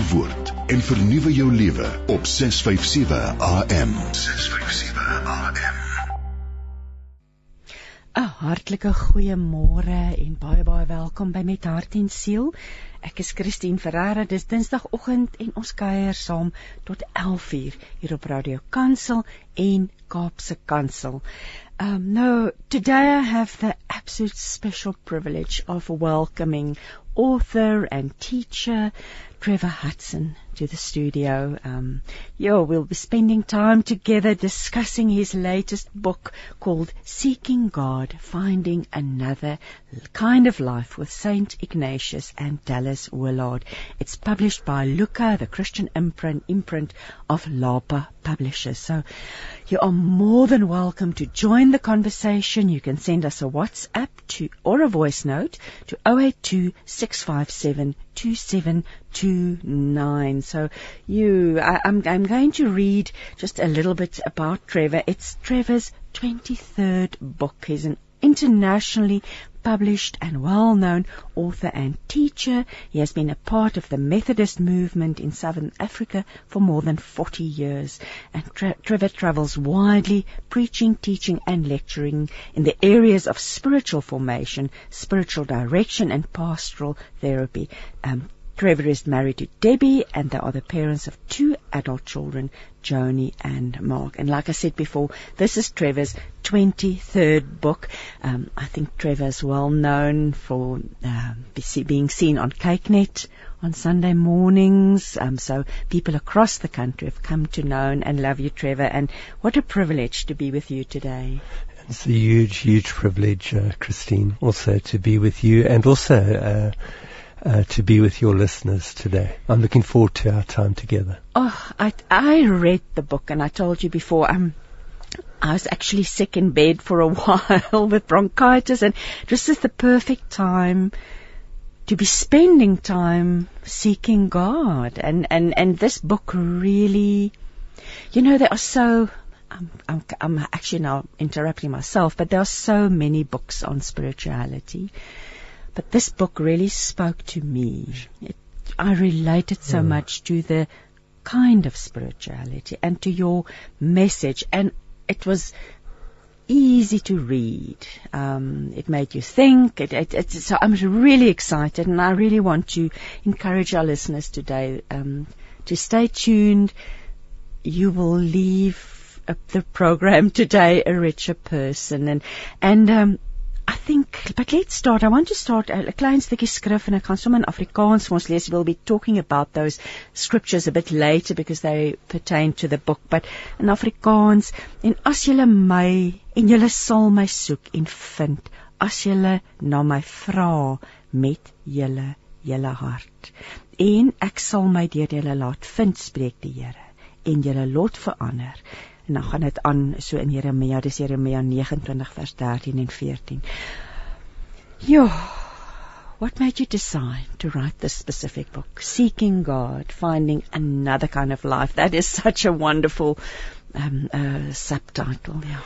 die woord en vernuwe jou lewe op 657 AM. 657 AM. 'n Hartlike goeiemôre en baie baie welkom by Met Hart en Siel. Ek is Christine Ferreira. Dis Dinsdagoggend en ons kuier saam tot 11:00 hier op Radio Kansel en Kaapse Kansel. Um, no, today I have the absolute special privilege of welcoming author and teacher Trevor Hudson to the studio. Um, yeah, we'll be spending time together discussing his latest book called Seeking God, Finding Another Kind of Life with Saint Ignatius and Dallas Willard. It's published by Luca, the Christian imprint, imprint of Lapa Publishers. So you are more than welcome to join the conversation. You can send us a WhatsApp to or a voice note to 082 2729. So you, I, I'm, I'm going to read just a little bit about Trevor. It's Trevor's 23rd book. He's an internationally published and well-known author and teacher. He has been a part of the Methodist movement in Southern Africa for more than 40 years. And Tre- Trevor travels widely, preaching, teaching and lecturing in the areas of spiritual formation, spiritual direction and pastoral therapy. Um, Trevor is married to Debbie and they are the parents of two adult children, Joni and Mark. And like I said before, this is Trevor's 23rd book. Um, I think Trevor is well known for uh, being seen on KykNET on Sunday mornings. Um, so people across the country have come to know and love you, Trevor. And what a privilege to be with you today. It's a huge, huge privilege, uh, Christine, also to be with you and also uh, uh, to be with your listeners today. I'm looking forward to our time together. Oh, I, I read the book and I told you before, um, I was actually sick in bed for a while with bronchitis and this is the perfect time to be spending time seeking God. And, and, and this book really, you know, there are so, I'm, I'm, I'm actually now interrupting myself, but there are so many books on spirituality. But this book really spoke to me. It, I related so mm. much to the kind of spirituality and to your message, and it was easy to read. Um, it made you think. It, it, it, so I'm really excited, and I really want to encourage our listeners today um, to stay tuned. You will leave uh, the program today a richer person, and and um, I think, but let's start. I want to start a, a klein stukkie skrif en ek gaan sommer in Afrikaans vir ons lees. We'll be talking about those scriptures a bit later because they pertain to the book, but in Afrikaans en as julle my en julle sal my soek en vind as julle na my vra met julle julle hart. En ek sal my deur julle laat vind, spreek die Here, en julle lot verander En dan gaan dit aan so in Jeremia, dis Jeremia 29 vers 13 en 14. Ja. What made you decide to write this specific book? Seeking God, finding another kind of life. That is such a wonderful um, uh, subtitle. Yeah.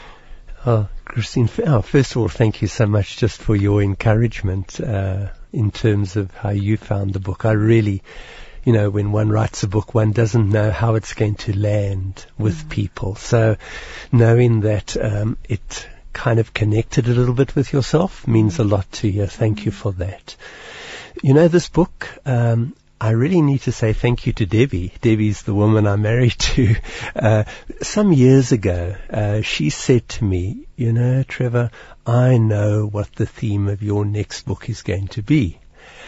Oh, Christine, oh, first of all, thank you so much just for your encouragement uh, in terms of how you found the book. I really you know, when one writes a book, one doesn't know how it's going to land with mm. people. So knowing that um, it kind of connected a little bit with yourself means a lot to you. Thank mm. you for that. You know, this book, um, I really need to say thank you to Debbie. Debbie's the woman I'm married to. Uh, some years ago, uh, she said to me, you know, Trevor, I know what the theme of your next book is going to be.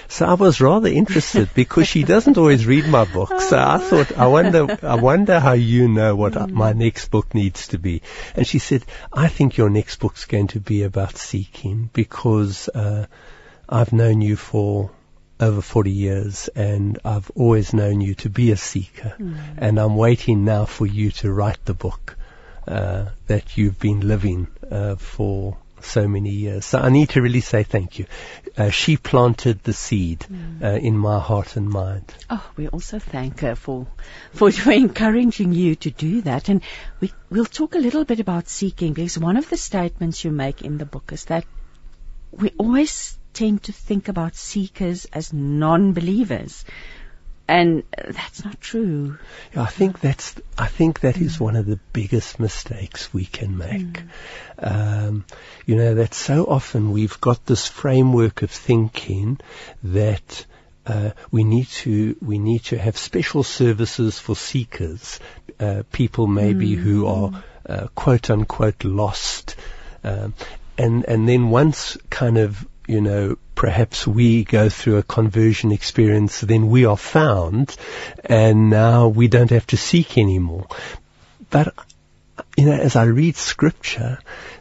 So I was rather interested because she doesn't always read my books. So I thought, I wonder, I wonder how you know what mm. my next book needs to be. And she said, I think your next book's going to be about seeking because, uh, I've known you for over 40 years and I've always known you to be a seeker. Mm. And I'm waiting now for you to write the book, uh, that you've been living, uh, for so many years. So I need to really say thank you. Uh, she planted the seed mm. uh, in my heart and mind. Oh, we also thank her for, for encouraging you to do that. And we, we'll talk a little bit about seeking because one of the statements you make in the book is that we always tend to think about seekers as non-believers and that's not true. I think that's I think that is one of the biggest mistakes we can make. Um, you know that so often we've got this framework of thinking that uh, we need to we need to have special services for seekers, uh, people maybe who are uh, quote unquote lost, um, and and then once kind of you know perhaps we go through a conversion experience, then we are found, and now we don't have to seek anymore. But you know, as I read scripture,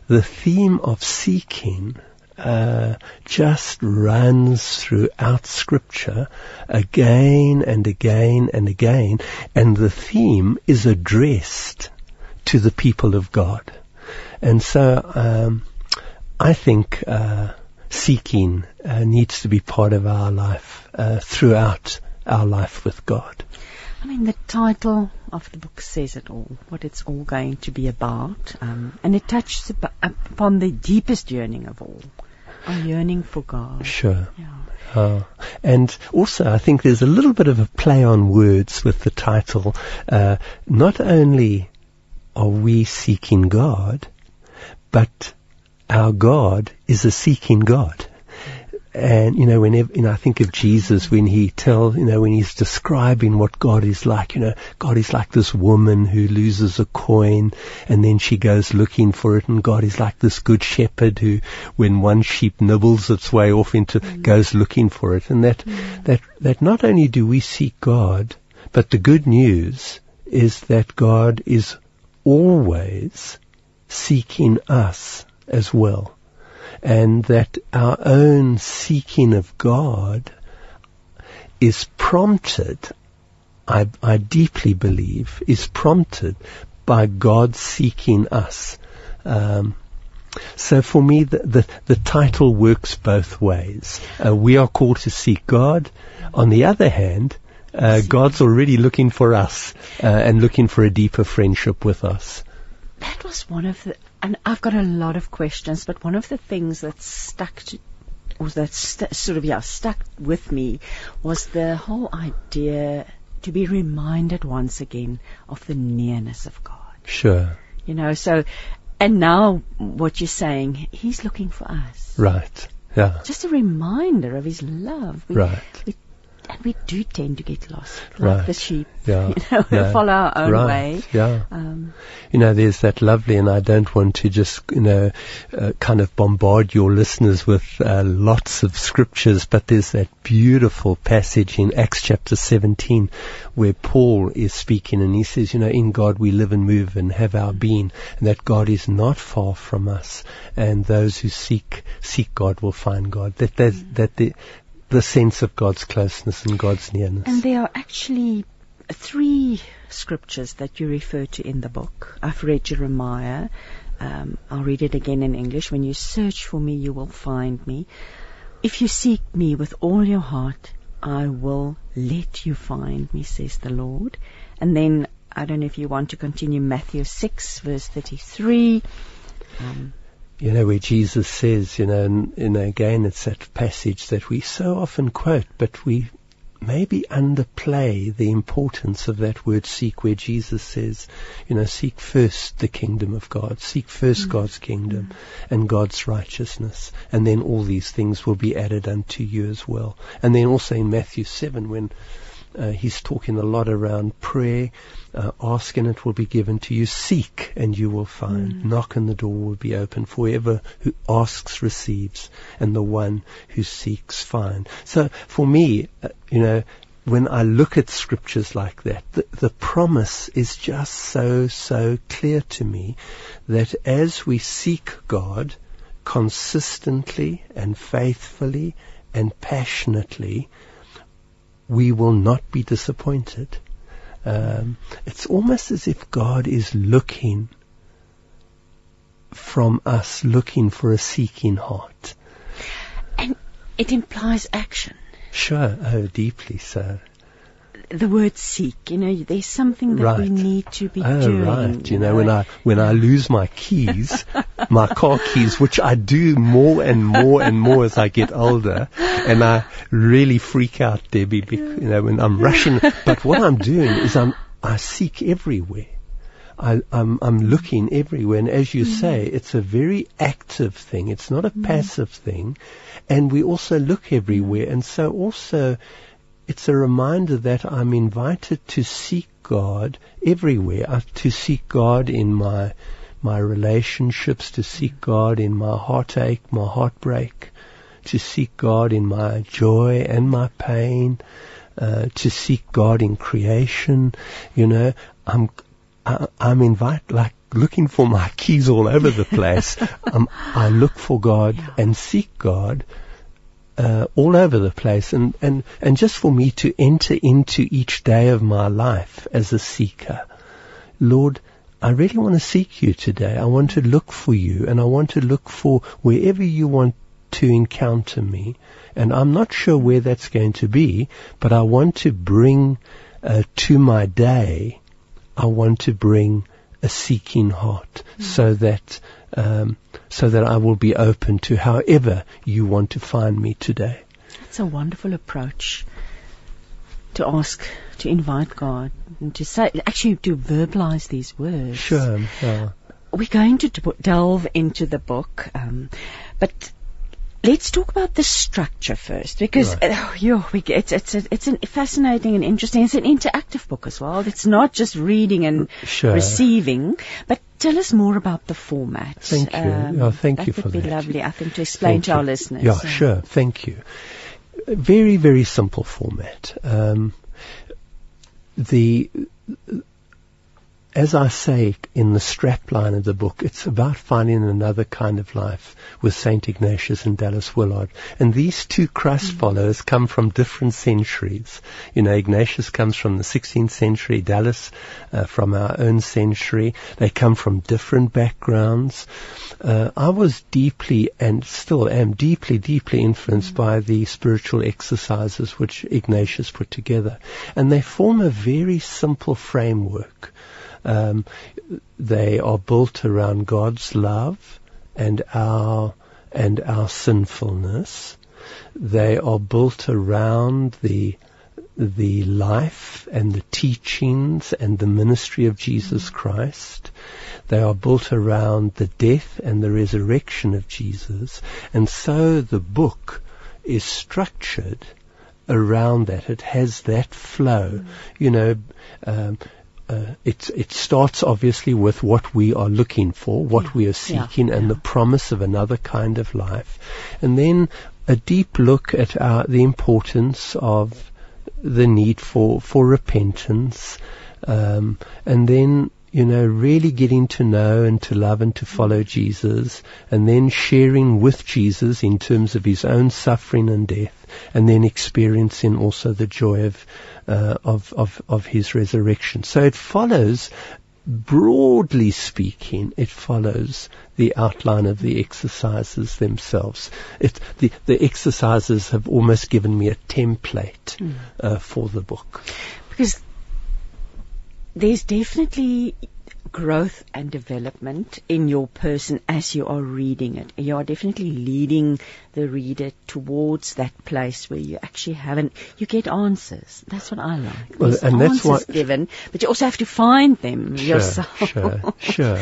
the theme of seeking uh, just runs throughout Scripture again and again and again, and the theme is addressed to the people of God. And so um, I think uh, seeking uh, needs to be part of our life uh, throughout our life with God. I mean, the title of the book says it all, what it's all going to be about, um, and it touches upon the deepest yearning of all, our yearning for God. Sure. Yeah. Uh, and also, I think there's a little bit of a play on words with the title. Uh, not only are we seeking God, but our God is a seeking God. And you know, whenever you know, I think of Jesus when he tell, you know, when he's describing what God is like. You know, God is like this woman who loses a coin, and then she goes looking for it, and God is like this good shepherd who, when one sheep nibbles its way off into, mm. goes looking for it, and that mm. that that not only do we seek God, but the good news is that God is always seeking us as well and that our own seeking of God is prompted, I, I deeply believe, is prompted by God seeking us. Um, so for me, the, the, the, title works both ways. Uh, we are called to seek God. On the other hand, uh, God's already looking for us uh, and looking for a deeper friendship with us. That was one of the, and I've got a lot of questions, but one of the things that stuck to, or that st- sort of, yeah, stuck with me was the whole idea to be reminded once again of the nearness of God. Sure. You know, so, and now what you're saying, He's looking for us. Right. Yeah. Just a reminder of His love. We, right. We, and we do tend to get lost, like right. the sheep. Yeah. You know, yeah. follow our own right. way. Yeah. Um, you know, there's that lovely, and I don't want to just, you know, uh, kind of bombard your listeners with uh, lots of scriptures, but there's that beautiful passage in Acts chapter 17 where Paul is speaking and he says, you know, in God we live and move and have our being, and that God is not far from us, and those who seek, seek God will find God. That, that, mm. that the, the sense of God's closeness and God's nearness. And there are actually three scriptures that you refer to in the book. I've read Jeremiah. Um, I'll read it again in English. When you search for me, you will find me. If you seek me with all your heart, I will let you find me, says the Lord. And then, I don't know if you want to continue Matthew 6, verse 33. Um, you know, where Jesus says, you know, and, and again, it's that passage that we so often quote, but we maybe underplay the importance of that word seek where Jesus says, you know, seek first the kingdom of God, seek first mm. God's kingdom mm. and God's righteousness, and then all these things will be added unto you as well. And then also in Matthew 7 when uh, he's talking a lot around prayer. Uh, ask and it will be given to you. Seek and you will find. Mm. Knock and the door will be open. For whoever who asks receives, and the one who seeks finds. So for me, uh, you know, when I look at scriptures like that, the, the promise is just so, so clear to me that as we seek God consistently and faithfully and passionately, we will not be disappointed. Um, it's almost as if God is looking from us, looking for a seeking heart. And it implies action. Sure, oh, deeply so. The word seek. You know, there's something that Right. we need to be Oh, doing. right. You know, when I when I lose my keys, my car keys, which I do more and more and more as I get older, and I really freak out, Debbie, bec you know, when I'm rushing. But what I'm doing is I'm I seek everywhere. I, I'm, I'm looking everywhere, and as you mm. say, it's a very active thing. It's not a mm. passive thing, and we also look everywhere, and so also it's a reminder that I'm invited to seek God everywhere, uh, to seek God in my my relationships, to seek God in my heartache, my heartbreak, to seek God in my joy and my pain, uh, to seek God in creation. You know, I'm I, I'm invited like looking for my keys all over the place. um, I look for God and seek God uh, all over the place, and, and, and just for me to enter into each day of my life as a seeker. Lord, I really want to seek you today. I want to look for you, and I want to look for wherever you want to encounter me. And I'm not sure where that's going to be, but I want to bring uh, to my day, I want to bring a seeking heart so that um, so that I will be open to however you want to find me today. It's a wonderful approach to ask, to invite God, and to say, actually, to verbalize these words. Sure. Yeah. We're going to delve into the book, um, but let's talk about the structure first, because Right. uh, yo, we, it's it's a, it's an fascinating and interesting. It's an interactive book as well. It's not just reading and Sure. receiving, but tell us more about the format. Thank you. Oh, thank that you would for be that. lovely, I think, to explain Thank to you. our listeners. Yeah, Uh, sure. Thank you. Very, very simple format. Um, the as I say in the strapline of the book, it's about finding another kind of life with Saint Ignatius and Dallas Willard. And these two Christ followers come from different centuries. You know, Ignatius comes from the 16th century, Dallas uh, from our own century. They come from different backgrounds. Uh, I was deeply and still am deeply, deeply influenced by the spiritual exercises which Ignatius put together. And they form a very simple framework. Um, they are built around God's love and our and our sinfulness. They are built around the the life and the teachings and the ministry of Jesus Christ. They are built around the death and the resurrection of Jesus. And so the book is structured around that. It has that flow. You know, um, uh, it it starts obviously with what we are looking for, what we are Yeah, seeking, and yeah. the promise of another kind of life, and then a deep look at our, the importance of the need for for repentance, um, and then you know really getting to know and to love and to follow Jesus, and then sharing with Jesus in terms of his own suffering and death, and then experiencing also the joy of uh, of, of of his resurrection. So it follows. Broadly speaking, it follows the outline of the exercises themselves. It, the, the exercises have almost given me a template uh, for the book. because there's definitely growth and development in your person as you are reading it. You are definitely leading the reader towards that place where you actually haven't, you get answers. That's what I like. Well, There's and that's answers what- given, but you also have to find them yourself. Sure, sure.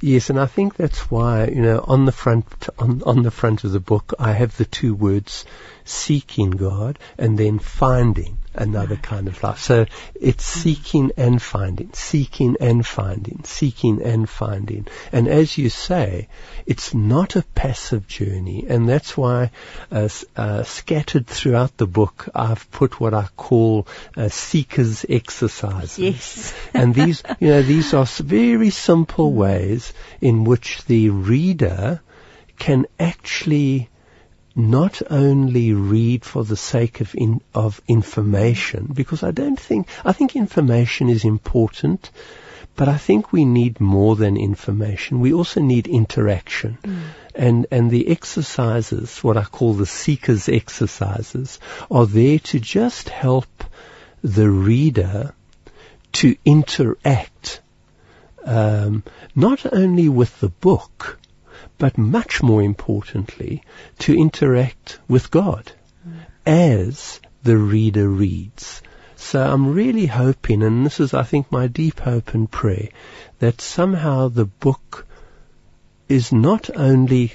Yes, and I think that's why you know on the front on on the front of the book I have the two words seeking God and then finding another kind of life. So it's seeking and finding, seeking and finding, seeking and finding. And as you say, it's not a passive journey, and that's why uh, uh, scattered throughout the book I've put what I call uh, seekers exercises Yes. and these, you know, these are very simple ways in which the reader can actually not only read for the sake of in, of information, because I don't think I think information is important, but I think we need more than information. We also need interaction. And, and the exercises, what I call the seekers exercises, are there to just help the reader to interact um, not only with the book, but much more importantly, to interact with God mm. as the reader reads. So I'm really hoping, and this is, I think, my deep hope and prayer, that somehow the book is not only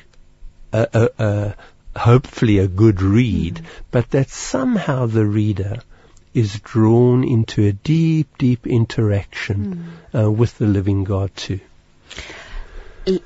a, a, a, hopefully a good read, mm. but that somehow the reader is drawn into a deep, deep interaction mm. uh, with the living God too.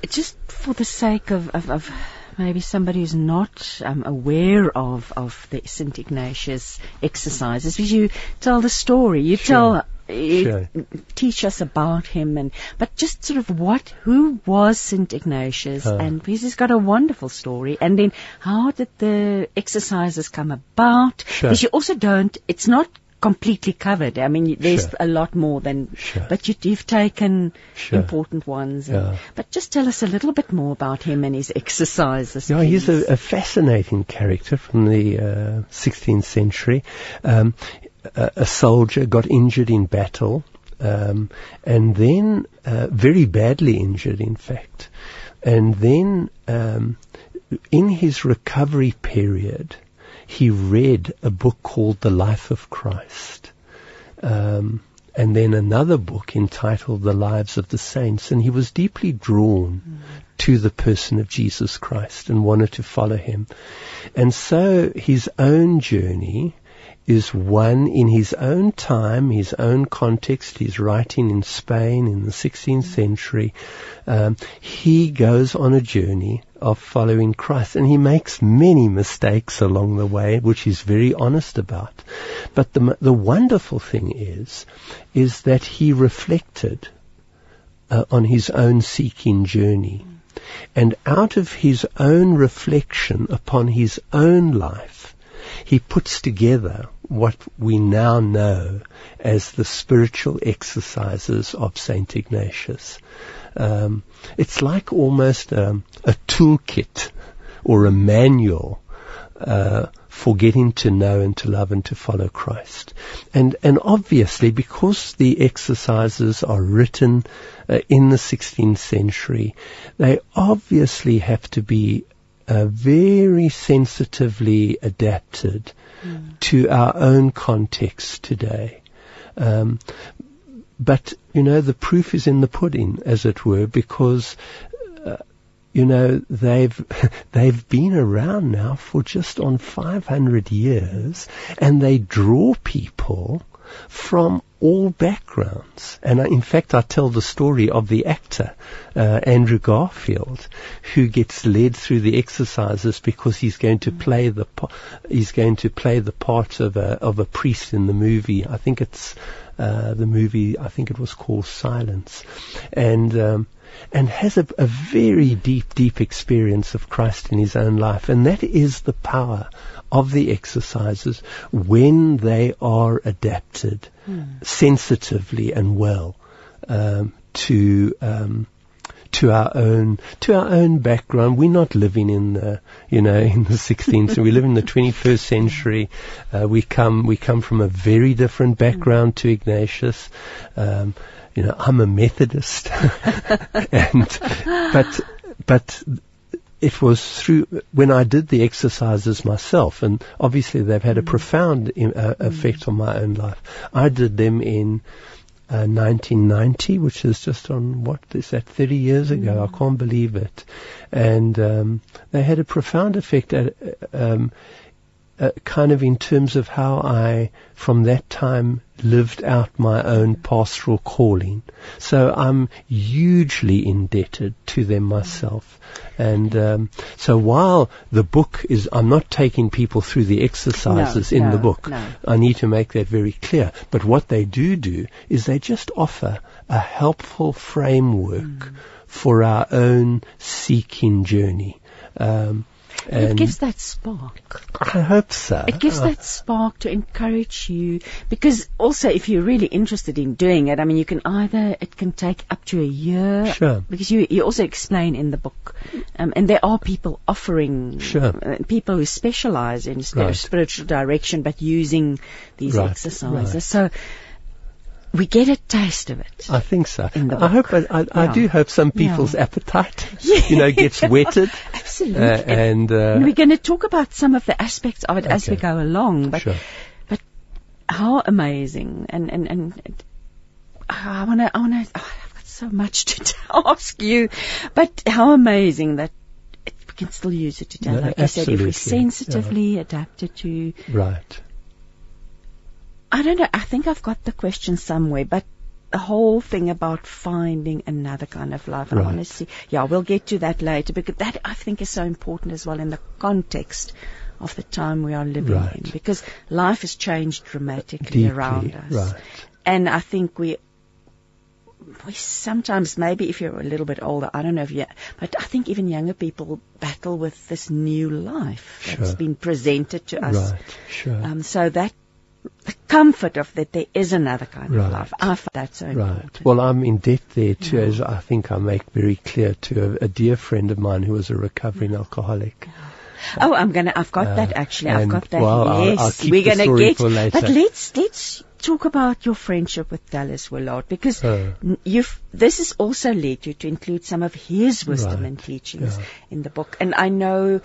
Just for the sake of, of, of maybe somebody who's not um, aware of, of the St. Ignatius exercises, would you tell the story? You sure. tell Sure. teach us about him and but just sort of what who was Saint Ignatius uh. and because he's got a wonderful story and then how did the exercises come about sure. because you also don't it's not completely covered. I mean, there's sure. a lot more than, sure. but you, have taken sure. important ones. And, yeah. But just tell us a little bit more about him and his exercises. Yeah, please. he's a, a, fascinating character from the uh, 16th century. Um, a, a, soldier got injured in battle, um, and then uh, very badly injured, in fact, and then um, in his recovery period he read a book called The Life of Christ. Um, and then another book entitled The Lives of the Saints, and he was deeply drawn mm. to the person of Jesus Christ and wanted to follow him. And so his own journey is one in his own time, his own context. He's writing in Spain in the 16th century. Um, he goes on a journey of following Christ, and he makes many mistakes along the way, which he's very honest about. But the the wonderful thing is, is that he reflected uh, on his own seeking journey, and out of his own reflection upon his own life he puts together what we now know as the spiritual exercises of Saint Ignatius. Um, it's like almost um, a toolkit or a manual uh, for getting to know and to love and to follow Christ. And and obviously, because the exercises are written uh, in the 16th century, they obviously have to be uh, very sensitively adapted to our own context today. Um, but you know, the proof is in the pudding, as it were, because uh, you know they've they've been around now for just on 500 years, and they draw people from all backgrounds. And I, in fact, I tell the story of the actor, uh, Andrew Garfield, who gets led through the exercises because he's going to play the, he's going to play the part of a, of a priest in the movie. I think it's, uh, the movie, I think it was called Silence. And, um, and has a, a, very deep, deep experience of Christ in his own life. And that is the power of the exercises when they are adapted mm. sensitively and well um, to um, to our own to our own background. We're not living in the you know in the 16th. we live in the 21st century. Uh, we come we come from a very different background to Ignatius. Um, you know, I'm a Methodist, and but but it was through when I did the exercises myself, and obviously they've had a mm. profound uh, mm. effect on my own life. I did them in uh, 1990, which is just on what is that 30 years ago? Mm. I can't believe it, and um, they had a profound effect at. Um, uh, kind of in terms of how I, from that time, lived out my own pastoral calling. So I'm hugely indebted to them myself. And um, so while the book is, I'm not taking people through the exercises no, in no, the book. No. I need to make that very clear. But what they do do is they just offer a helpful framework mm. for our own seeking journey. Um, it gives that spark. I hope so. It gives I- that spark to encourage you because also if you're really interested in doing it, I mean, you can either it can take up to a year Sure. because you you also explain in the book, um, and there are people offering Sure. uh, people who specialize in Right. spiritual direction, but using these Right, exercises. right. So we get a taste of it. I think so. I hope I, I, I do hope some Yeah. people's appetite, Yeah. you know, gets whetted. Absolutely. Uh, and uh, And we're going to talk about some of the aspects of it as we go along, but sure. how amazing and and and I want to I want to oh, I've got so much to ask you but how amazing that it, we can still use it today No, like you said if we absolutely, sensitively adapt it to Right. I don't know I think I've got the question somewhere but the whole thing about finding another kind of life and I want to Right. see yeah we'll get to that later because that I think is so important as well in the context of the time we are living Right. in because life has changed dramatically Deeply. around us Right. and I think we we sometimes maybe if you're a little bit older, I don't know if you, but I think even younger people battle with this new life that's been presented to us. Right. Sure. Um, so that the comfort of that there is another kind Right. of life. I find that so Right. important. Well, I'm in debt there too, Yeah. as I think I make very clear to a, a dear friend of mine who was a recovering alcoholic. oh, I'm gonna. I've got Uh, that actually. I've got that. well, I'll- yes, I'll keep we're gonna get. But let's let's talk about your friendship with Dallas Willard because you've this has also led you to include some of his wisdom Right. and teachings Yeah. in the book. And I know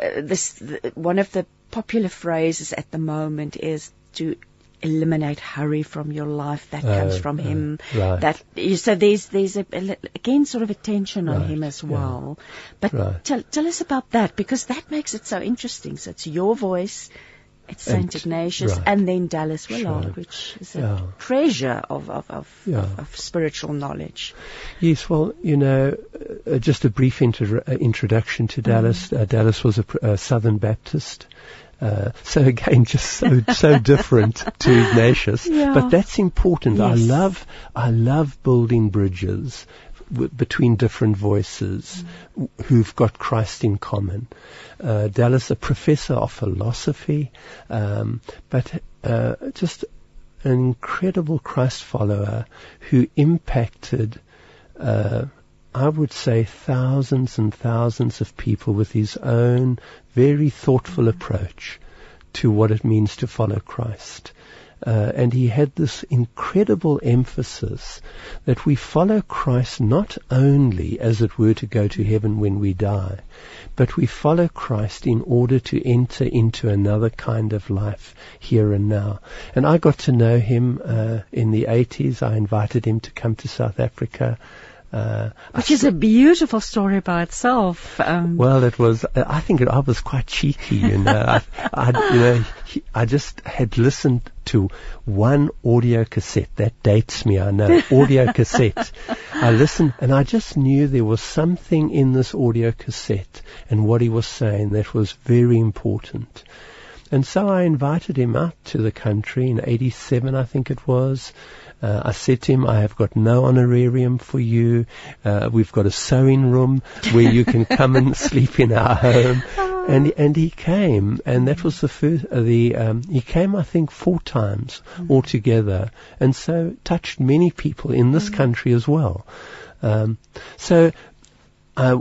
uh, this the, one of the popular phrases at the moment is to eliminate hurry from your life that comes Oh, from oh, him right. that so there's there's a, again sort of a tension on Right, him as yeah. well but Right. tell, tell us about that because that makes it so interesting so it's your voice it's Saint Ignatius and then Dallas Willard Sure. which is a Yeah. treasure of of, of, Yeah. of of spiritual knowledge Yes, well, you know, uh, just a brief intro- uh, introduction to Dallas. Mm-hmm. Uh, Dallas was a, pr- a Southern Baptist. Uh, so again, just so so different to Ignatius, Yeah. but that's important. I love I love building bridges w- between different voices w- who've got Christ in common. Uh, Dallas, a professor of philosophy, um, but uh, just an incredible Christ follower who impacted uh, I would say thousands and thousands of people with his own very thoughtful approach to what it means to follow Christ. Uh, and he had this incredible emphasis that we follow Christ not only, as it were, to go to heaven when we die, but we follow Christ in order to enter into another kind of life here and now. And I got to know him uh, in the 80s. I invited him to come to South Africa. Uh, which is a beautiful story by itself um, well, it was. I think it, I was quite cheeky, you know. I, I, you know, he, I just had listened to one audio cassette. That dates me, I know. Audio cassette. I listened, and I just knew there was something in this audio cassette and what he was saying that was very important. And so I invited him out to the country in '87, I think it was. Uh, I said to him, I have got no honorarium for you. Uh, we've got a sewing room where you can come and sleep in our home. And and he came, and that was the first. Uh, the um, he came, I think, four times altogether, and so touched many people in this country as well. Um, so I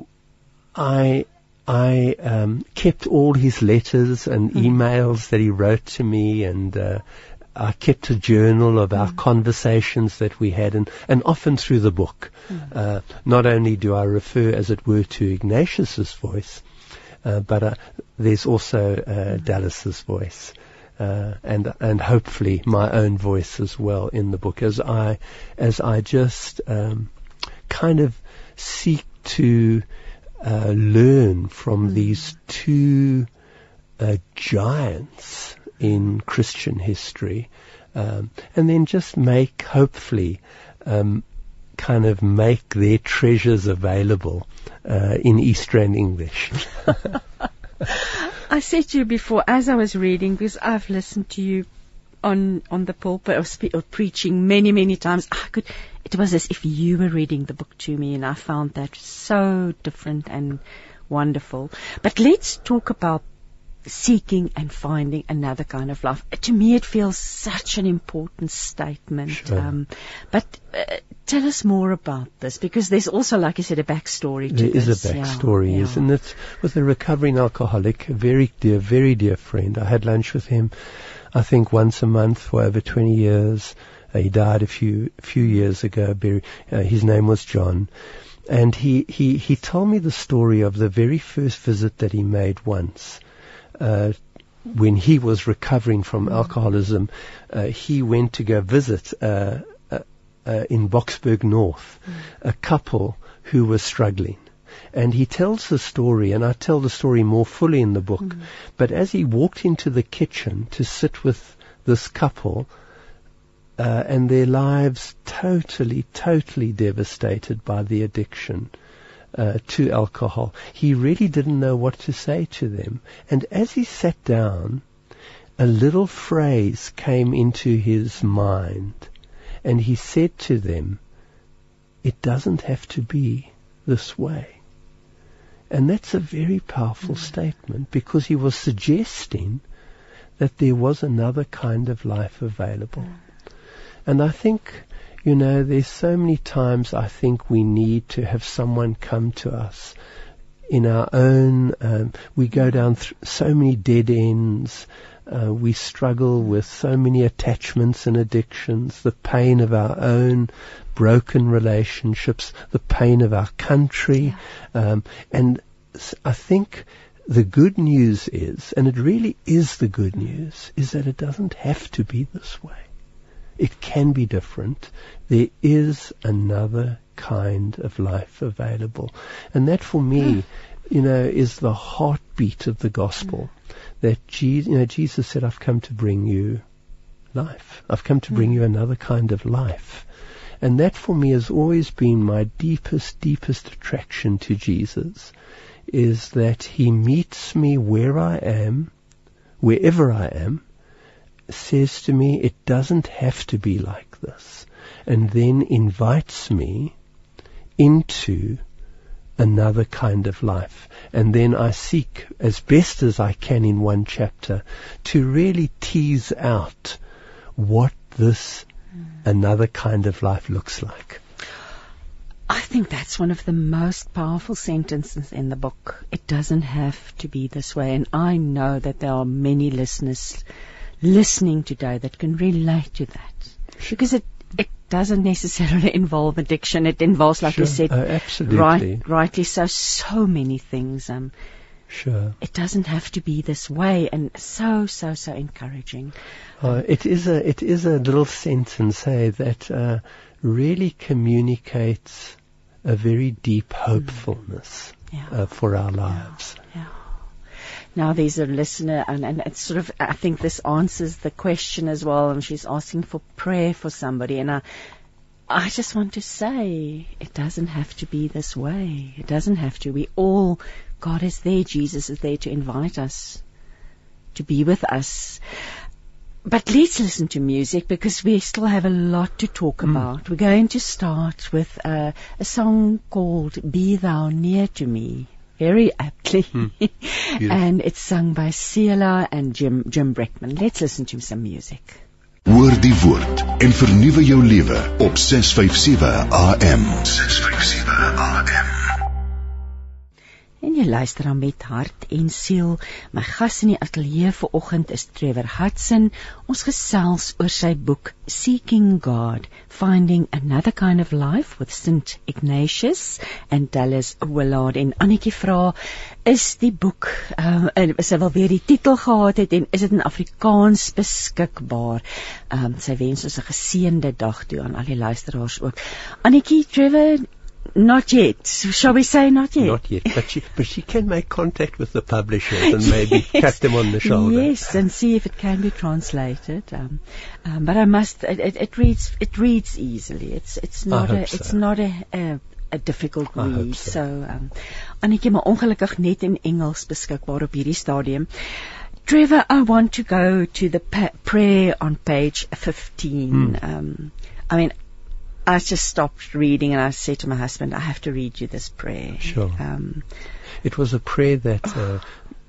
I I um, kept all his letters and emails that he wrote to me, and uh, I kept a journal of our conversations that we had, and, and often through the book. Uh, not only do I refer, as it were, to Ignatius's voice, uh, but uh, there's also uh, Dallas's voice. Uh, and and hopefully my own voice as well in the book as I as I just um, kind of seek to uh, learn from these two uh, giants in Christian history, um, and then just make, hopefully, um, kind of make their treasures available uh, in East Rand English. I said to you before, as I was reading, because I've listened to you on on the pulpit or, spe- or preaching many many times. I could. It was as if you were reading the book to me, and I found that so different and wonderful. But let's talk about seeking and finding another kind of life. To me, it feels such an important statement. Sure. Um, but uh, tell us more about this because there's also, like you said, a backstory to there this. There is a backstory, yeah, isn't it? With a recovering alcoholic, a very dear, very dear friend. I had lunch with him, I think, once a month for over 20 years. Uh, he died a few few years ago. Uh, his name was John. And he, he, he told me the story of the very first visit that he made once uh, when he was recovering from alcoholism, uh, he went to go visit uh, uh, uh in Boksburg North mm. a couple who were struggling. And he tells the story, and I tell the story more fully in the book. Mm. But as he walked into the kitchen to sit with this couple, uh, and their lives totally, totally devastated by the addiction, uh, to alcohol. He really didn't know what to say to them. And as he sat down, a little phrase came into his mind, and he said to them, It doesn't have to be this way. And that's a very powerful mm-hmm. statement because he was suggesting that there was another kind of life available. Mm. And I think you know, there's so many times I think we need to have someone come to us in our own, um, we go down th- so many dead ends. Uh, we struggle with so many attachments and addictions, the pain of our own broken relationships, the pain of our country. Yeah. Um, and I think the good news is, and it really is the good news, is that it doesn't have to be this way. It can be different. There is another kind of life available. And that for me, you know, is the heartbeat of the gospel. That Jesus, you know, Jesus said, I've come to bring you life. I've come to hmm. bring you another kind of life. And that for me has always been my deepest, deepest attraction to Jesus is that he meets me where I am, wherever I am, says to me, it doesn't have to be like this, and then invites me into another kind of life. And then I seek, as best as I can in one chapter, to really tease out what this mm. another kind of life looks like. I think that's one of the most powerful sentences in the book. It doesn't have to be this way. And I know that there are many listeners listening today that can relate to that. Because it, it doesn't necessarily involve addiction. It involves, like sure. you said, uh, absolutely. Right, rightly so, so many things. Um, Sure. It doesn't have to be this way, and so so so encouraging. Uh, it is a it is a little sentence, hey, that uh, really communicates a very deep hopefulness mm. yeah. uh, for our lives. Yeah. yeah now there's a listener, and, and it's sort of, I think this answers the question as well, and she's asking for prayer for somebody, and I, I just want to say, it doesn't have to be this way. It doesn't have to. We all, God is there, Jesus is there to invite us to be with us. But let's listen to music because we still have a lot to talk mm. about. We're going to start with uh, a song called Be Thou Near to Me very aptly. Hmm. and it's sung by Seela and Jim, Jim Breckman. Let's listen to some music. Hoor die woord en vernuwe jou lewe op 657 AM. 657 AM. En jy luister dan met hart en siel. My gas in die ateljee vir oggend is Trevor Hudson. Ons gesels oor sy boek Seeking God: Finding Another Kind of Life with St Ignatius and Dallas Willard. En Annetjie vra, is die boek uh is hy wel weer die titel gehad het en is dit in Afrikaans beskikbaar? Ehm um, sy wens ons 'n geseënde dag toe aan al die luisteraars ook. Annetjie Trevor Not yet. Shall we say not yet? Not yet. But she, but she can make contact with the publishers and maybe yes. tap them on the shoulder. Yes, and see if it can be translated. Um, um, but I must. It, it, it, reads. It reads easily. It's. It's not a. So. It's not a. difficult read. So, so um Annetjie maar ongelukkig net in Engels beskikbaar op hierdie stadium. Trevor, I want to go to the prayer on page 15. Hmm. Um I mean I just stopped reading and I said to my husband, I have to read you this prayer. Sure. Um, It was a prayer that uh,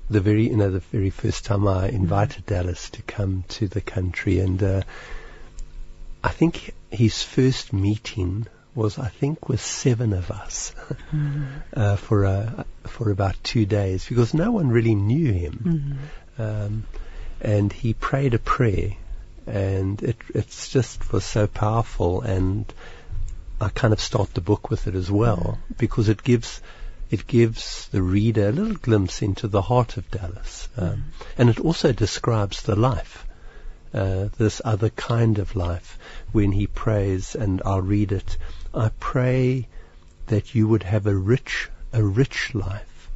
the very, you know, the very first time I invited Dallas to come to the country, and uh, I think his first meeting was, I think, with seven of us uh, for uh, for about two days because no one really knew him, um, and he prayed a prayer, and it it's just was so powerful, and I kind of start the book with it as well because it gives it gives the reader a little glimpse into the heart of Dallas, um, and it also describes the life, uh, this other kind of life. When he prays, and I'll read it, I pray that you would have a rich, a rich life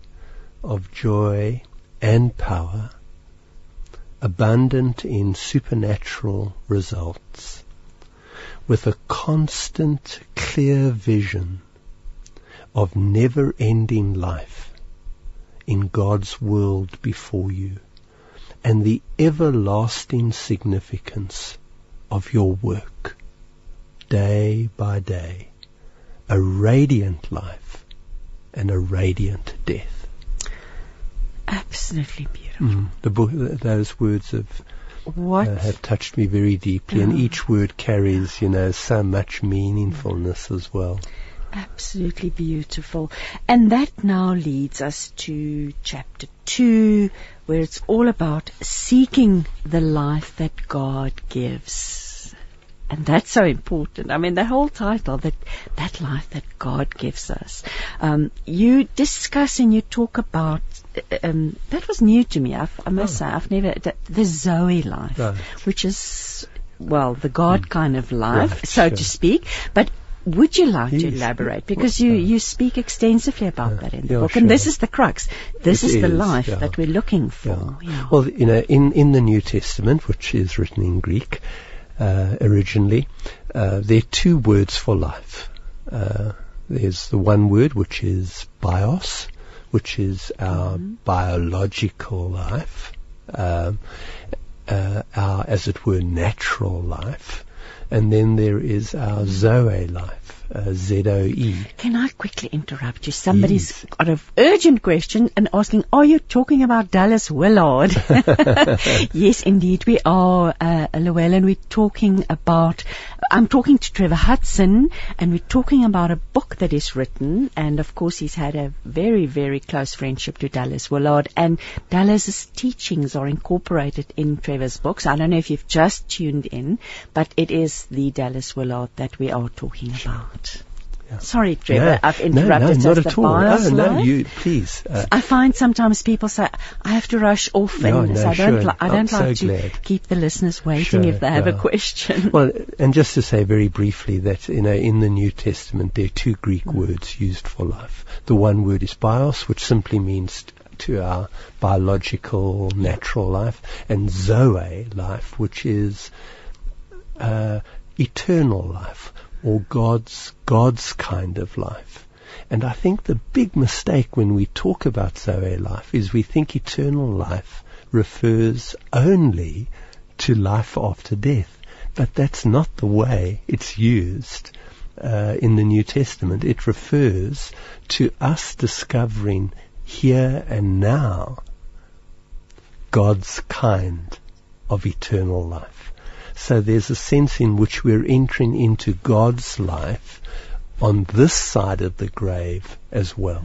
of joy and power, abundant in supernatural results, with a constant, clear vision of never ending life in God's world before you and the everlasting significance of your work day by day, a radiant life and a radiant death. Absolutely beautiful. Mm. The book, those words have, What? uh, have touched me very deeply, and each word carries, you know, so much meaningfulness as well. Absolutely beautiful. And that now leads us to chapter 2, where it's all about seeking the life that God gives. And that's so important. I mean, the whole title, that, that life that God gives us. Um, you discuss and you talk about, uh, um, that was new to me. I've, I must Oh. say, I've never, the, the Zoe life, Right. which is, well, the God kind of life, Right, so sure. to speak. But would you like to elaborate? Because you, uh, you speak extensively about uh, that in the yeah, book. And this is the crux. This It is the life yeah. that we're looking for. Yeah. Well, you know, in, in the New Testament, which is written in Greek uh, originally, uh, there are two words for life. Uh, there's the one word which is bios, which is our biological life, um, uh, our, as it were, natural life, and then there is our zoe life, uh, Z-O-E. Can I quickly interrupt you? Somebody's Yes. got an urgent question and asking, are you talking about Dallas Willard? yes, indeed we are, uh, Llewellyn. We're talking about, I'm talking to Trevor Hudson and we're talking about a book that is written and of course he's had a very, very close friendship to Dallas Willard and Dallas's teachings are incorporated in Trevor's books. I don't know if you've just tuned in, but it is the Dallas Willard that we are talking about. Yeah. Sorry, Trevor, No, I've interrupted. no, So not at all. Oh, no, life. you, please. Uh, I find sometimes people say I have to rush off, No, and no, so I don't. sure. Li- I I'm don't so like to glad. keep the listeners waiting Sure, if they have a question. Well, and just to say very briefly that you know in the New Testament there are two Greek words used for life. The one word is bios, which simply means to our biological natural life, and zoe life, which is uh, eternal life or God's God's kind of life. And I think the big mistake when we talk about Zoe life is we think eternal life refers only to life after death. But that's not the way it's used uh, in the New Testament. It refers to us discovering here and now God's kind of eternal life. So there's a sense in which we're entering into God's life on this side of the grave as well.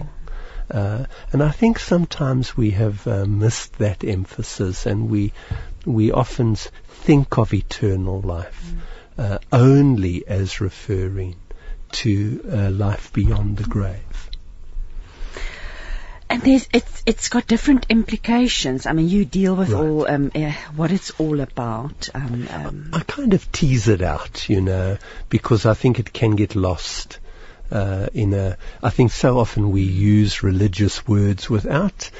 Uh, and I think sometimes we have uh, missed that emphasis and we, we often think of eternal life uh, only as referring to uh, life beyond the grave. And there's, it's, it's got different implications. I mean, you deal with Right. all um, uh, what it's all about. Um, um, I kind of tease it out, you know, because I think it can get lost uh, in a. I think so often we use religious words without,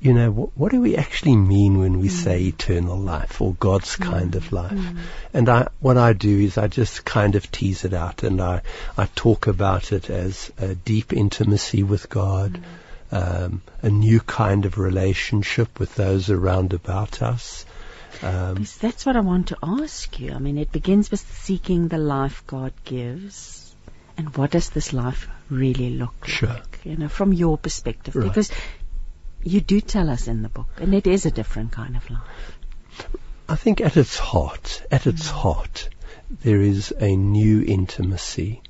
you know, what, what do we actually mean when we say eternal life or God's kind of life? And I, what I do is I just kind of tease it out, and I, I talk about it as a deep intimacy with God. Um, a new kind of relationship with those around about us. Um, that's what I want to ask you. I mean, it begins with seeking the life God gives. and what does this life really look Sure. like? You know, from your perspective, Right. because you do tell us in the book, and it is a different kind of life. I think at its heart, at its heart, there is a new intimacy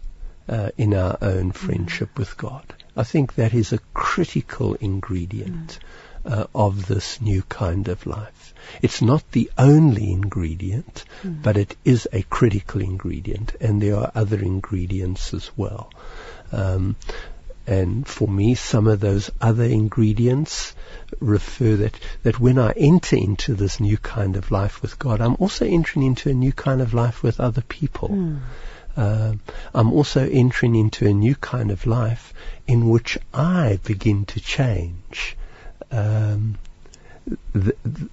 uh, in our own friendship with God. I think that is a critical ingredient uh, of this new kind of life. It's not the only ingredient, but it is a critical ingredient, and there are other ingredients as well. Um, and for me, some of those other ingredients refer that, that when I enter into this new kind of life with God, I'm also entering into a new kind of life with other people. Um, I'm also entering into a new kind of life in which I begin to change. Um, th- th-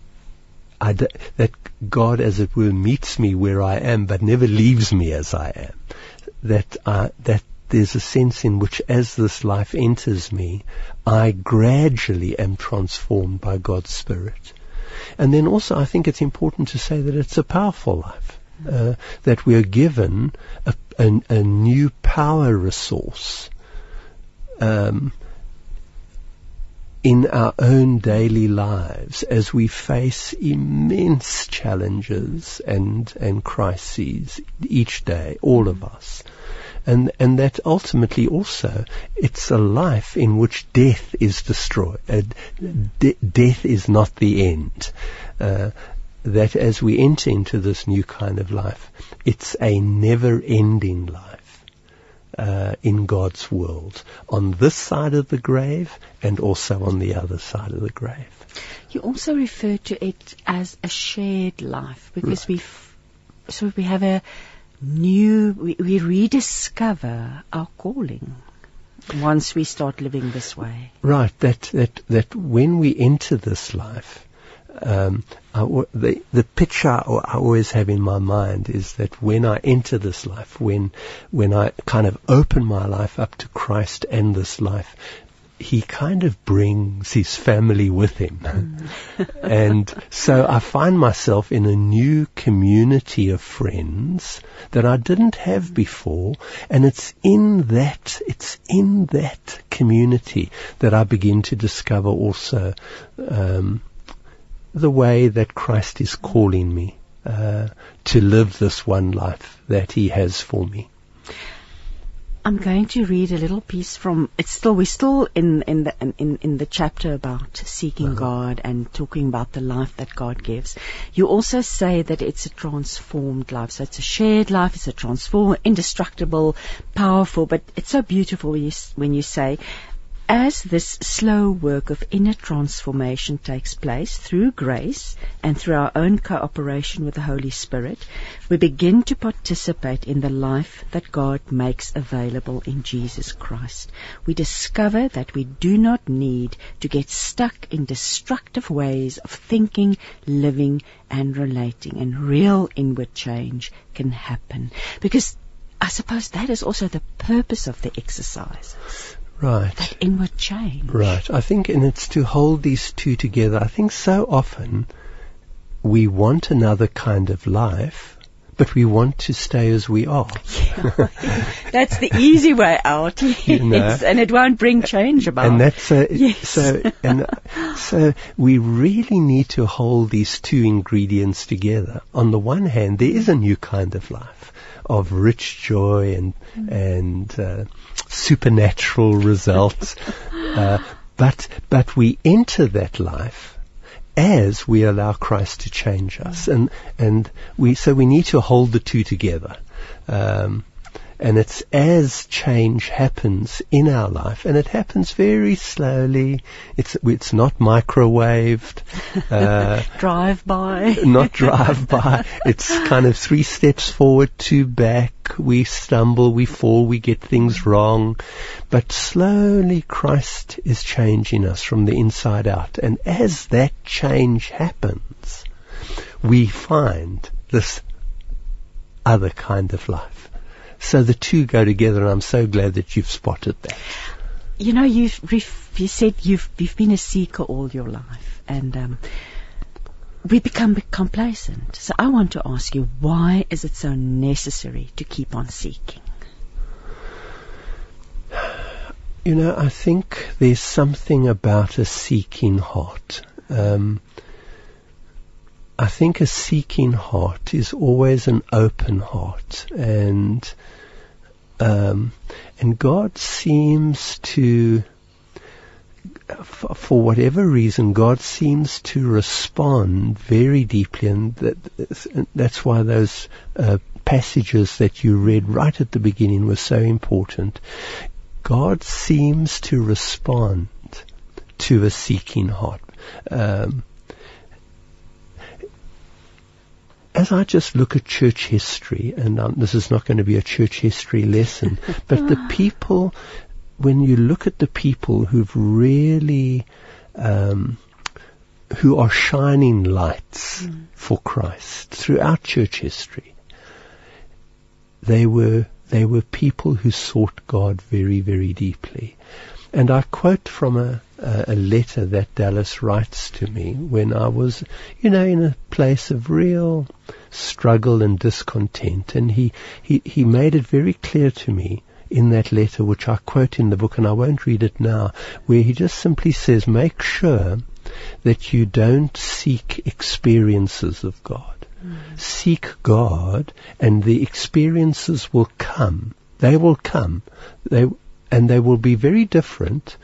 that God, as it were, meets me where I am, but never leaves me as I am. That that there's a sense in which, as this life enters me, I gradually am transformed by God's Spirit. And then also, I think it's important to say that it's a powerful life. Uh, that we are given a, a, a new power resource um, in our own daily lives as we face immense challenges and and crises each day, all of us. And and that ultimately also it's a life in which death is destroyed. Uh, de- death is not the end. Uh, that as we enter into this new kind of life, it's a never-ending life uh, in God's world, on this side of the grave and also on the other side of the grave. You also refer to it as a shared life because we f- so we have a new we, we rediscover our calling once we start living this way. Right, that, that, that when we enter this life, um, the, the picture I I always have in my mind is that when I enter this life, when, when I kind of open my life up to Christ and this life, he kind of brings his family with him. and so I find myself in a new community of friends that I didn't have before. And it's in that, it's in that community that I begin to discover also, um, the way that Christ is calling me, uh, to live this one life that he has for me. I'm going to read a little piece from. It's still we're still in in the in in the chapter about seeking God and talking about the life that God gives. You also say that it's a transformed life. So it's a shared life. It's a transformed, indestructible, powerful. But it's so beautiful when you, when you say. As this slow work of inner transformation takes place through grace and through our own cooperation with the Holy Spirit, we begin to participate in the life that God makes available in Jesus Christ. We discover that we do not need to get stuck in destructive ways of thinking, living, and relating, and real inward change can happen. Because I suppose that is also the purpose of the exercise, Right. that inward change. Right. I think, and it's to hold these two together. I think so often we want another kind of life, but we want to stay as we are. That's the easy way out, yes, You know. and it won't bring change about. And that's uh, Yes. so. And so we really need to hold these two ingredients together. On the one hand, there is a new kind of life of rich joy and and uh, supernatural results, uh, but but we enter that life as we allow Christ to change us, and and we so we need to hold the two together. Um, and it's as change happens in our life, and it happens very slowly. It's it's not microwaved, uh, drive by. not drive by. It's kind of three steps forward, two back. We stumble, we fall, we get things wrong, but slowly Christ is changing us from the inside out. And as that change happens, we find this other kind of life. So the two go together, and I'm so glad that you've spotted that. You know, you've you said you've you've been a seeker all your life, and um, we become complacent. So I want to ask you, why is it so necessary to keep on seeking? You know, I think there's something about a seeking heart. Um, I think a seeking heart is always an open heart, and um, and God seems to, for, for whatever reason, God seems to respond very deeply, and that, that's why those uh, passages that you read right at the beginning were so important. God seems to respond to a seeking heart. Um, as I just look at church history, and um, this is not going to be a church history lesson, but the people, when you look at the people who've really, um, who are shining lights mm. for Christ throughout church history, they were they were people who sought God very, very deeply. And I quote from a, a, letter that Dallas writes to me when I was, you know, in a place of real struggle and discontent. And he, he, he made it very clear to me in that letter, which I quote in the book, and I won't read it now, where he just simply says, make sure that you don't seek experiences of God. Seek God and the experiences will come. They will come. They, and they will be very different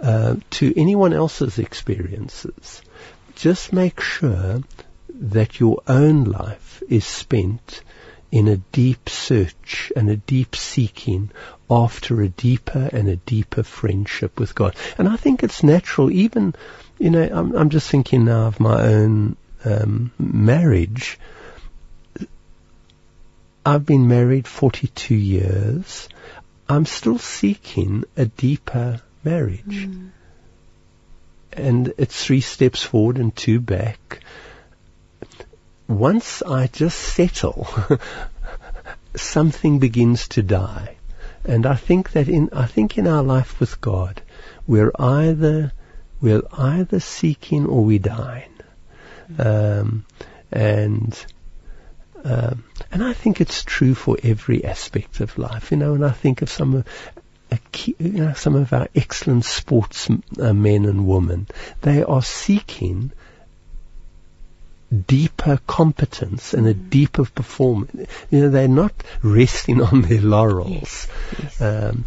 uh, to anyone else's experiences. Just make sure that your own life is spent in a deep search and a deep seeking after a deeper and a deeper friendship with God. And I think it's natural, even, you know, I'm, I'm just thinking now of my own um, marriage. I've been married 42 years. I'm still seeking a deeper marriage. Mm. And it's three steps forward and two back. Once I just settle, something begins to die. And I think that in, I think in our life with God, we're either, we're either seeking or we dying. Um, and um, and I think it's true for every aspect of life. You know, and I think of some of Key, you know, some of our excellent sportsmen uh, and women, they are seeking deeper competence and a mm. deeper performance. You know, they're not resting on their laurels. Yes, yes. Um,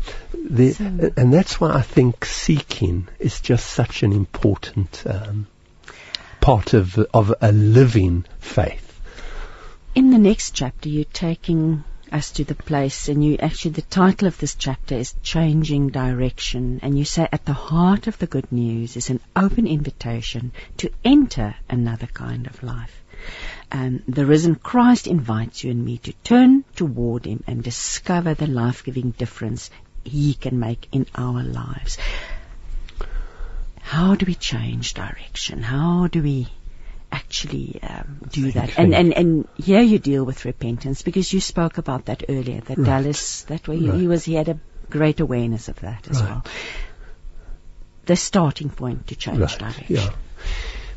so. And that's why I think seeking is just such an important um, part of of a living faith. In the next chapter, you're taking us to the place, and you actually the title of this chapter is changing direction, and you say at the heart of the good news is an open invitation to enter another kind of life. And the risen Christ invites you and me to turn toward Him and discover the life-giving difference He can make in our lives how do we change direction? How do we actually um, do that? And, and and here you deal with repentance because you spoke about that earlier. That right. Dallas, that way right. he was, he had a great awareness of that as right. well. The starting point to change direction. Yeah.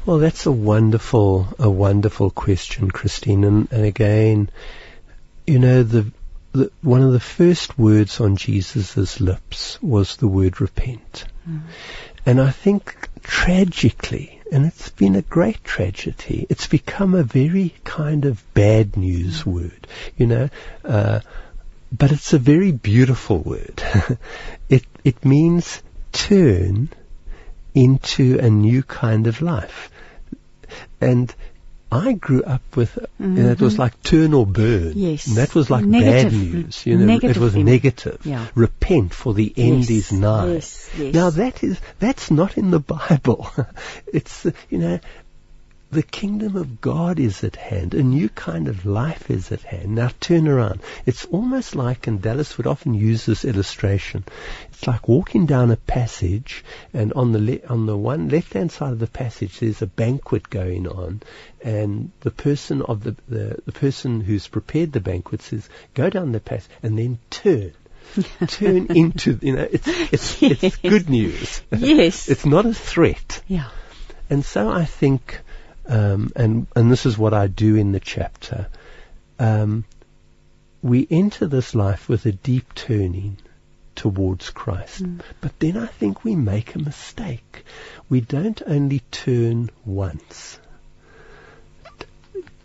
Well, that's a wonderful, a wonderful question, Christine. And, and again, you know, the, the, one of the first words on Jesus' lips was the word repent. Mm. And I think tragically, and it's been a great tragedy, it's become a very kind of bad news word, you know, uh, but it's a very beautiful word. it, it means turn into a new kind of life. And I grew up with, mm-hmm. you know, it was like turn or burn. Yes. And that was like negative, bad news. You know, negative it was negative. Yeah. Repent for the end yes. is nigh. Yes. Yes. Now that is, that's not in the Bible. it's, you know, the kingdom of God is at hand. A new kind of life is at hand. Now turn around. It's almost like, and Dallas would often use this illustration. It's like walking down a passage, and on the le- on the one left-hand side of the passage, there's a banquet going on, and the person of the, the the person who's prepared the banquet says, "Go down the passage and then turn." turn into you know it's it's yes. it's good news. Yes, it's not a threat. Yeah. And so I think um, and and this is what I do in the chapter. Um, we enter this life with a deep turning towards Christ. But then I think we make a mistake. We don't only turn once.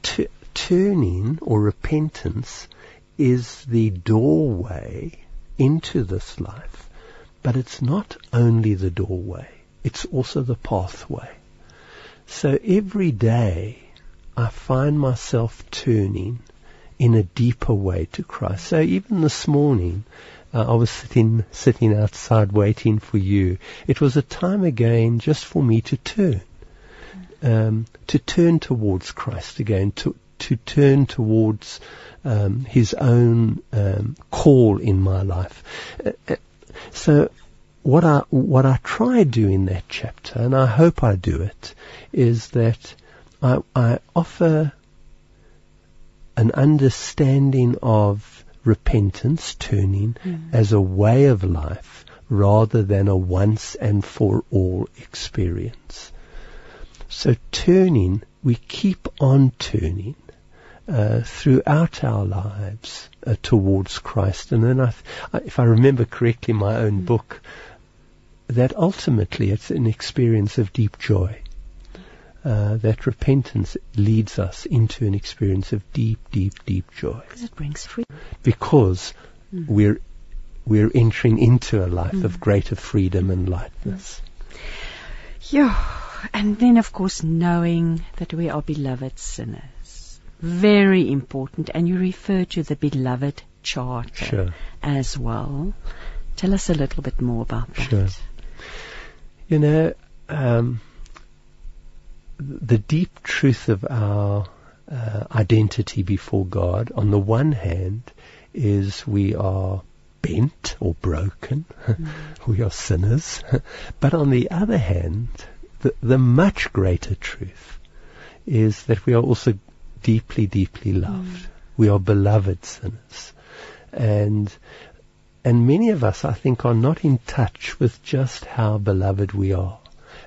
T- turning or repentance is the doorway into this life, but it's not only the doorway, it's also the pathway. So every day I find myself turning in a deeper way to Christ. So even this morning, uh, I was sitting sitting outside waiting for you. It was a time again just for me to turn, um, to turn towards Christ again, to to turn towards um, His own um, call in my life. Uh, uh, so what I what I try do in that chapter, and I hope I do it, is that I, I offer an understanding of repentance, turning, as a way of life rather than a once and for all experience. So turning, we keep on turning uh, throughout our lives uh, towards Christ. And then, I th- I- if I remember correctly, my own book, that ultimately it's an experience of deep joy. Uh, that repentance leads us into an experience of deep, deep, deep joy Because it brings freedom. because we're we're entering into a life of greater freedom and lightness. Yeah. And then, of course, knowing that we are beloved sinners. Very important. And you refer to the beloved charter Sure. as well. Tell us a little bit more about that. Sure. You know, um, the deep truth of our uh, identity before God, on the one hand, is we are bent or broken, we are sinners, but on the other hand, the, the much greater truth is that we are also deeply, deeply loved. We are beloved sinners. And and many of us, I think, are not in touch with just how beloved we are.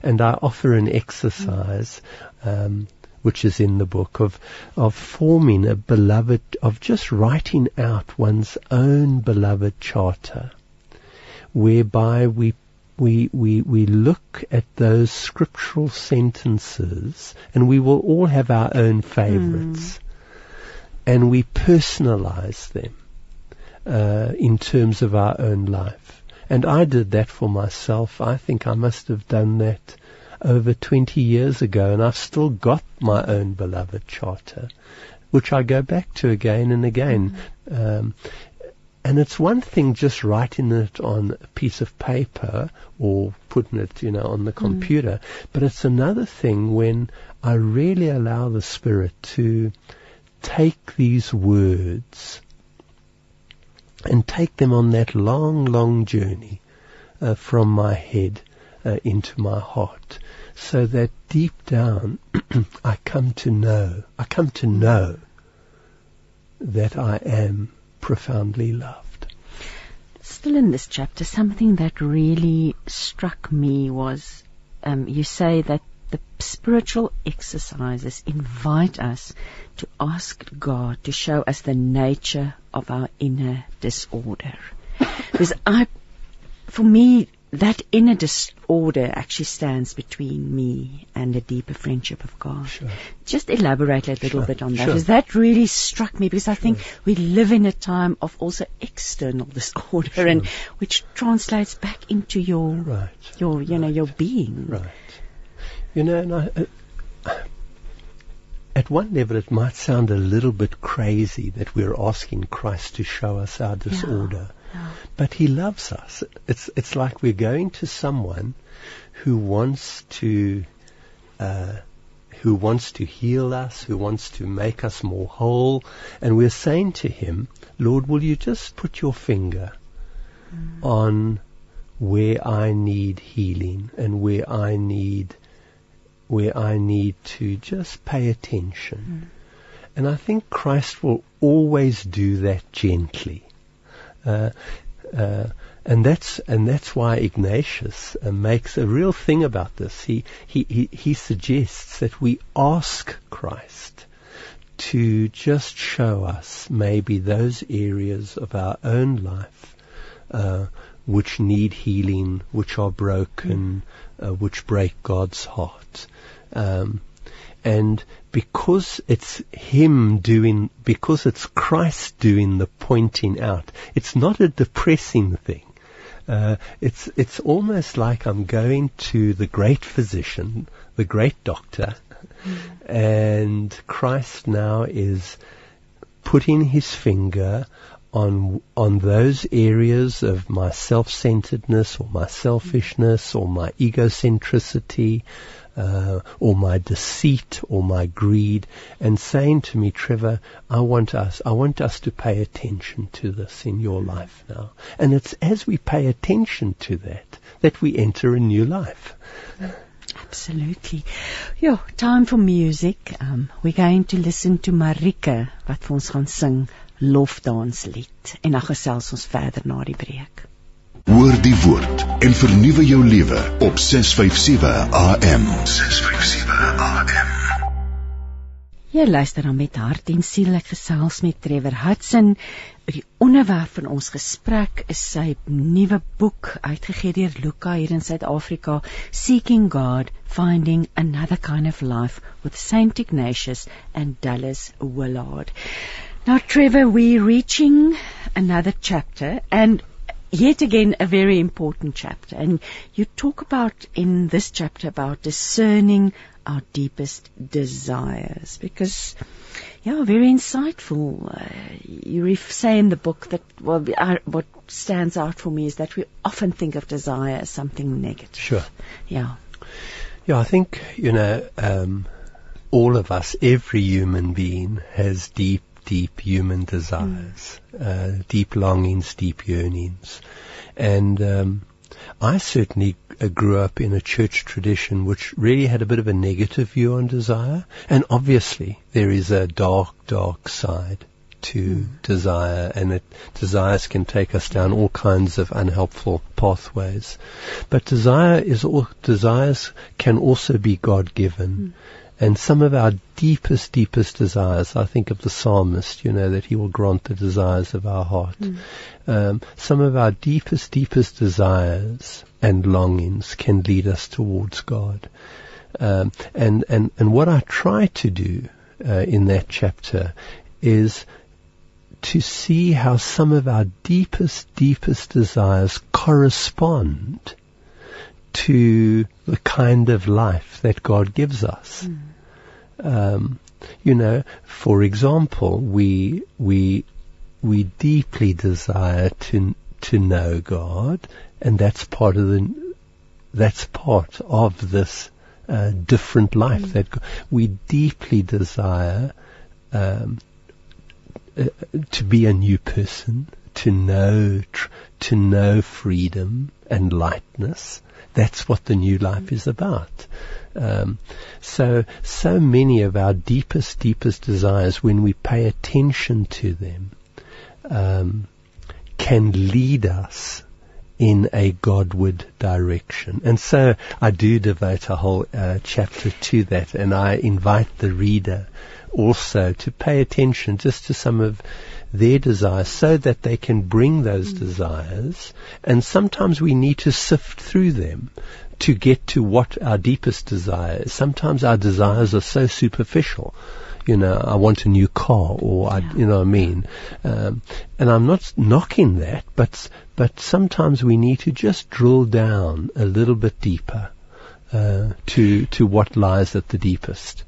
And I offer an exercise, um, which is in the book, of of forming a beloved, of just writing out one's own beloved charter, whereby we we, we, we look at those scriptural sentences and we will all have our own favorites. And we personalize them uh, in terms of our own life. And I did that for myself. I think I must have done that over 20 years ago, and I've still got my own beloved charter, which I go back to again and again. Um, and it's one thing just writing it on a piece of paper or putting it, you know, on the computer, but it's another thing when I really allow the Spirit to take these words and take them on that long, long journey uh, from my head uh, into my heart, so that deep down I come to know, I come to know that I am profoundly loved. Still in this chapter, something that really struck me was um, you say that the spiritual exercises invite us to ask God to show us the nature of our inner disorder. because I, for me, that inner disorder actually stands between me and a deeper friendship of God. Sure. Just elaborate a little Sure, bit on that, sure. because that really struck me. Because I think we live in a time of also external disorder, and which translates back into your Right. your you know your being. Right. You know, and I, uh, at one level it might sound a little bit crazy that we're asking Christ to show us our disorder. yeah. But he loves us. It's it's like we're going to someone who wants to uh, who wants to heal us, who wants to make us more whole, and we're saying to him, Lord, will you just put your finger on where I need healing and where I need where I need to just pay attention. And I think Christ will always do that gently. Uh, uh, and that's and that's why Ignatius uh, makes a real thing about this. He, he he he suggests that we ask Christ to just show us maybe those areas of our own life uh, which need healing, which are broken, uh, which break God's heart. Um, and because it's Him doing, because it's Christ doing the pointing out, it's not a depressing thing. Uh, it's it's almost like I'm going to the great physician, the great doctor, mm. and Christ now is putting his finger on on those areas of my self-centeredness or my selfishness or my egocentricity uh, or my deceit or my greed and saying to me, Trevor, I want us, I want us to pay attention to this in your life now. And it's as we pay attention to that that we enter a new life. Absolutely. Yeah, time for music. Um, we're going to listen to Marika wat vir ons gaan sing lofdanslied en dan gesels ons verder na die breek. Hoor die woord en vernuwe jou lewe op 657 AM. 657 AM. Jy luister dan met hart en siel ek gesels met Trevor Hudson. Die onderwerp van ons gesprek is sy nuwe boek uitgegee deur Luka hier in Suid-Afrika, Seeking God: Finding Another Kind of Life with Saint Ignatius and Dallas Willard. Now, Trevor, we're reaching another chapter, and yet again a very important chapter. And you talk about in this chapter about discerning our deepest desires, because yeah, very insightful. Uh, you say in the book that well, what stands out for me is that we often think of desire as something negative. Sure. Yeah. Yeah, I think you know um, all of us, every human being has deep deep human desires, mm. uh, deep longings, deep yearnings. And um, I certainly uh, grew up in a church tradition which really had a bit of a negative view on desire. And obviously there is a dark, dark side to mm. desire and it, desires can take us down all kinds of unhelpful pathways. But desire is all, desires can also be God given. Mm. And some of our deepest, deepest desires, I think of the psalmist, you know, that he will grant the desires of our heart. Mm. Um, some of our deepest, deepest desires and longings can lead us towards God. Um, and, and, and what I try to do uh, in that chapter is to see how some of our deepest, deepest desires correspond to the kind of life that God gives us. Mm. Um, you know, for example, we we we deeply desire to to know God, and that's part of the that's part of this uh, different life mm. that we deeply desire um, uh, to be a new person, to know tr- to know freedom and lightness, that's what the new life is about. Um, so, so many of our deepest, deepest desires, when we pay attention to them, um, can lead us in a Godward direction. And so I do devote a whole uh, chapter to that, and I invite the reader also to pay attention just to some of their desires so that they can bring those mm. desires. And sometimes we need to sift through them to get to what our deepest desire is. Sometimes our desires are so superficial. You know, I want a new car, or I, you know what I mean. Um, and I'm not knocking that, but but sometimes we need to just drill down a little bit deeper uh, to to what lies at the deepest.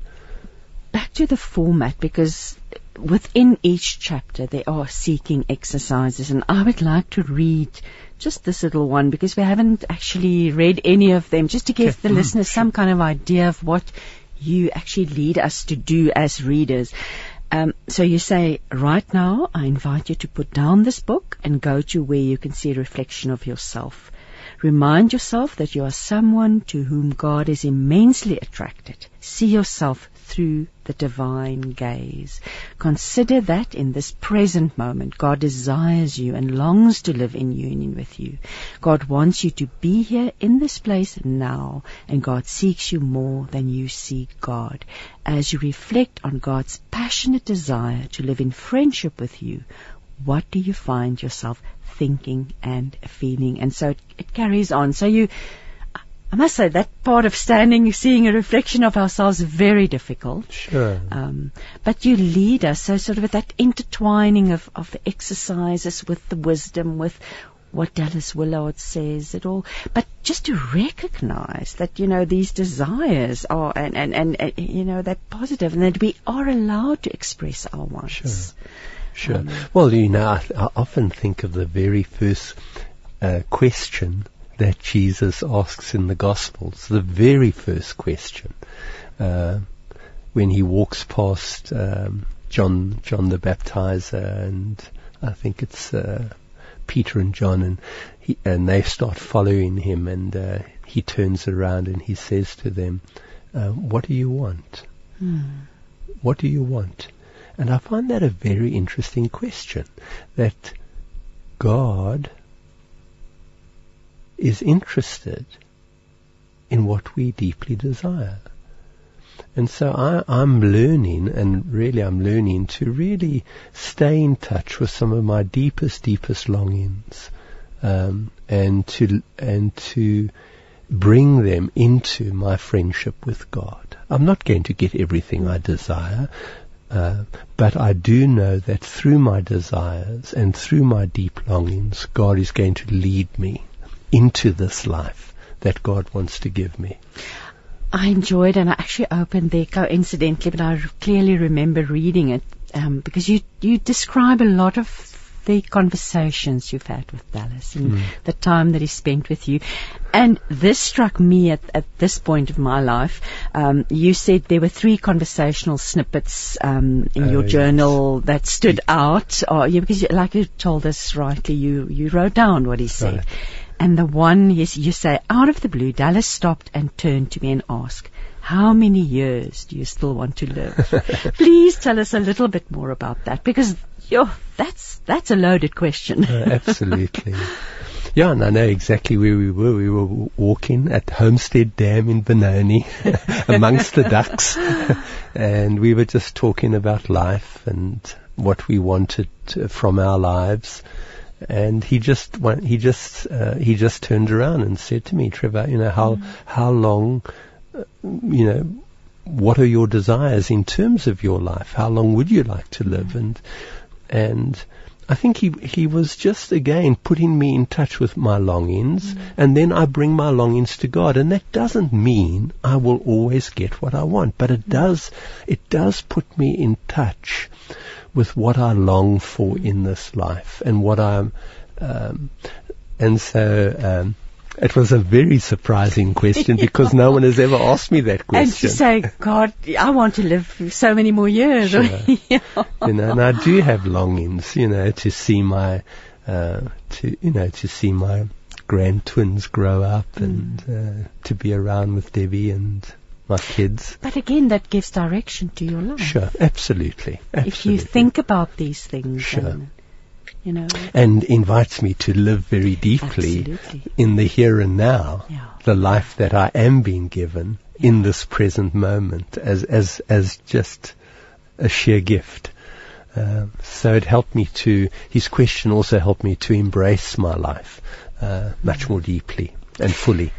Back to the format, because within each chapter there are seeking exercises and I would like to read just this little one because we haven't actually read any of them just to give the listeners some kind of idea of what you actually lead us to do as readers. Um, so you say, right now, I invite you to put down this book and go to where you can see a reflection of yourself. Remind yourself that you are someone to whom God is immensely attracted. See yourself through the divine gaze. Consider that in this present moment, God desires you and longs to live in union with you. God wants you to be here in this place now, and God seeks you more than you seek God. As you reflect on God's passionate desire to live in friendship with you, what do you find yourself thinking and feeling? And so it, it carries on. So you, I must say that part of standing, seeing a reflection of ourselves, is very difficult. Sure. Um, but you lead us, so sort of with that intertwining of, of the exercises with the wisdom, with what Dallas Willard says at all, but just to recognize that, you know, these desires are, and, and, and, uh, you know, they're positive and that we are allowed to express our wants. Sure. Sure. Um, well, you know, I, I, often think of the very first uh, question that Jesus asks in the Gospels, the very first question, uh, when he walks past um, John, John the Baptizer, and I think it's uh, Peter and John, and he, and they start following him, and uh, he turns around and he says to them, uh, "What do you want? Hmm. What do you want?" And I find that a very interesting question. That God is interested in what we deeply desire. And so I, am learning, and really I'm learning to really stay in touch with some of my deepest, deepest longings, um, and to and to bring them into my friendship with God. I'm not going to get everything I desire, uh, but I do know that through my desires and through my deep longings, God is going to lead me into this life that God wants to give me. I enjoyed, and I actually opened there coincidentally, but I clearly remember reading it um, because you you describe a lot of the conversations you've had with Dallas and mm. the time that he spent with you. And this struck me at, at this point of my life. Um, you said there were three conversational snippets um, in your oh, journal yes. that stood out, or, yeah, because you, like you told us rightly, you, you wrote down what he said. Right. And the one is, you say, out of the blue, Dallas stopped and turned to me and asked, how many years do you still want to live? Please tell us a little bit more about that because yo, that's that's a loaded question. uh, absolutely. Yeah, and I know exactly where we were. We were walking at Homestead Dam in Benoni amongst the ducks, and we were just talking about life and what we wanted from our lives. And he just went, he just uh, he just turned around and said to me, Trevor, you know how mm. how long, uh, you know, what are your desires in terms of your life? How long would you like to live? Mm. And and I think he he was just again putting me in touch with my longings, mm. and then I bring my longings to God, and that doesn't mean I will always get what I want, but it does it does put me in touch with what I long for in this life and what I'm, um, and so. Um, it was a very surprising question because no one has ever asked me that question. And to say, God, I want to live so many more years. Sure. yeah. You know, and I do have longings, you know, to see my, uh, to you know, to see my grand twins grow up mm. and uh, to be around with Debbie and my kids. But again, that gives direction to your life. Sure, absolutely. absolutely. If you think about these things, sure you know. And invites me to live very deeply Absolutely. in the here and now, yeah. the life that I am being given yeah. in this present moment as, as, as just a sheer gift. Uh, so it helped me to, his question also helped me to embrace my life uh, much mm. more deeply and fully.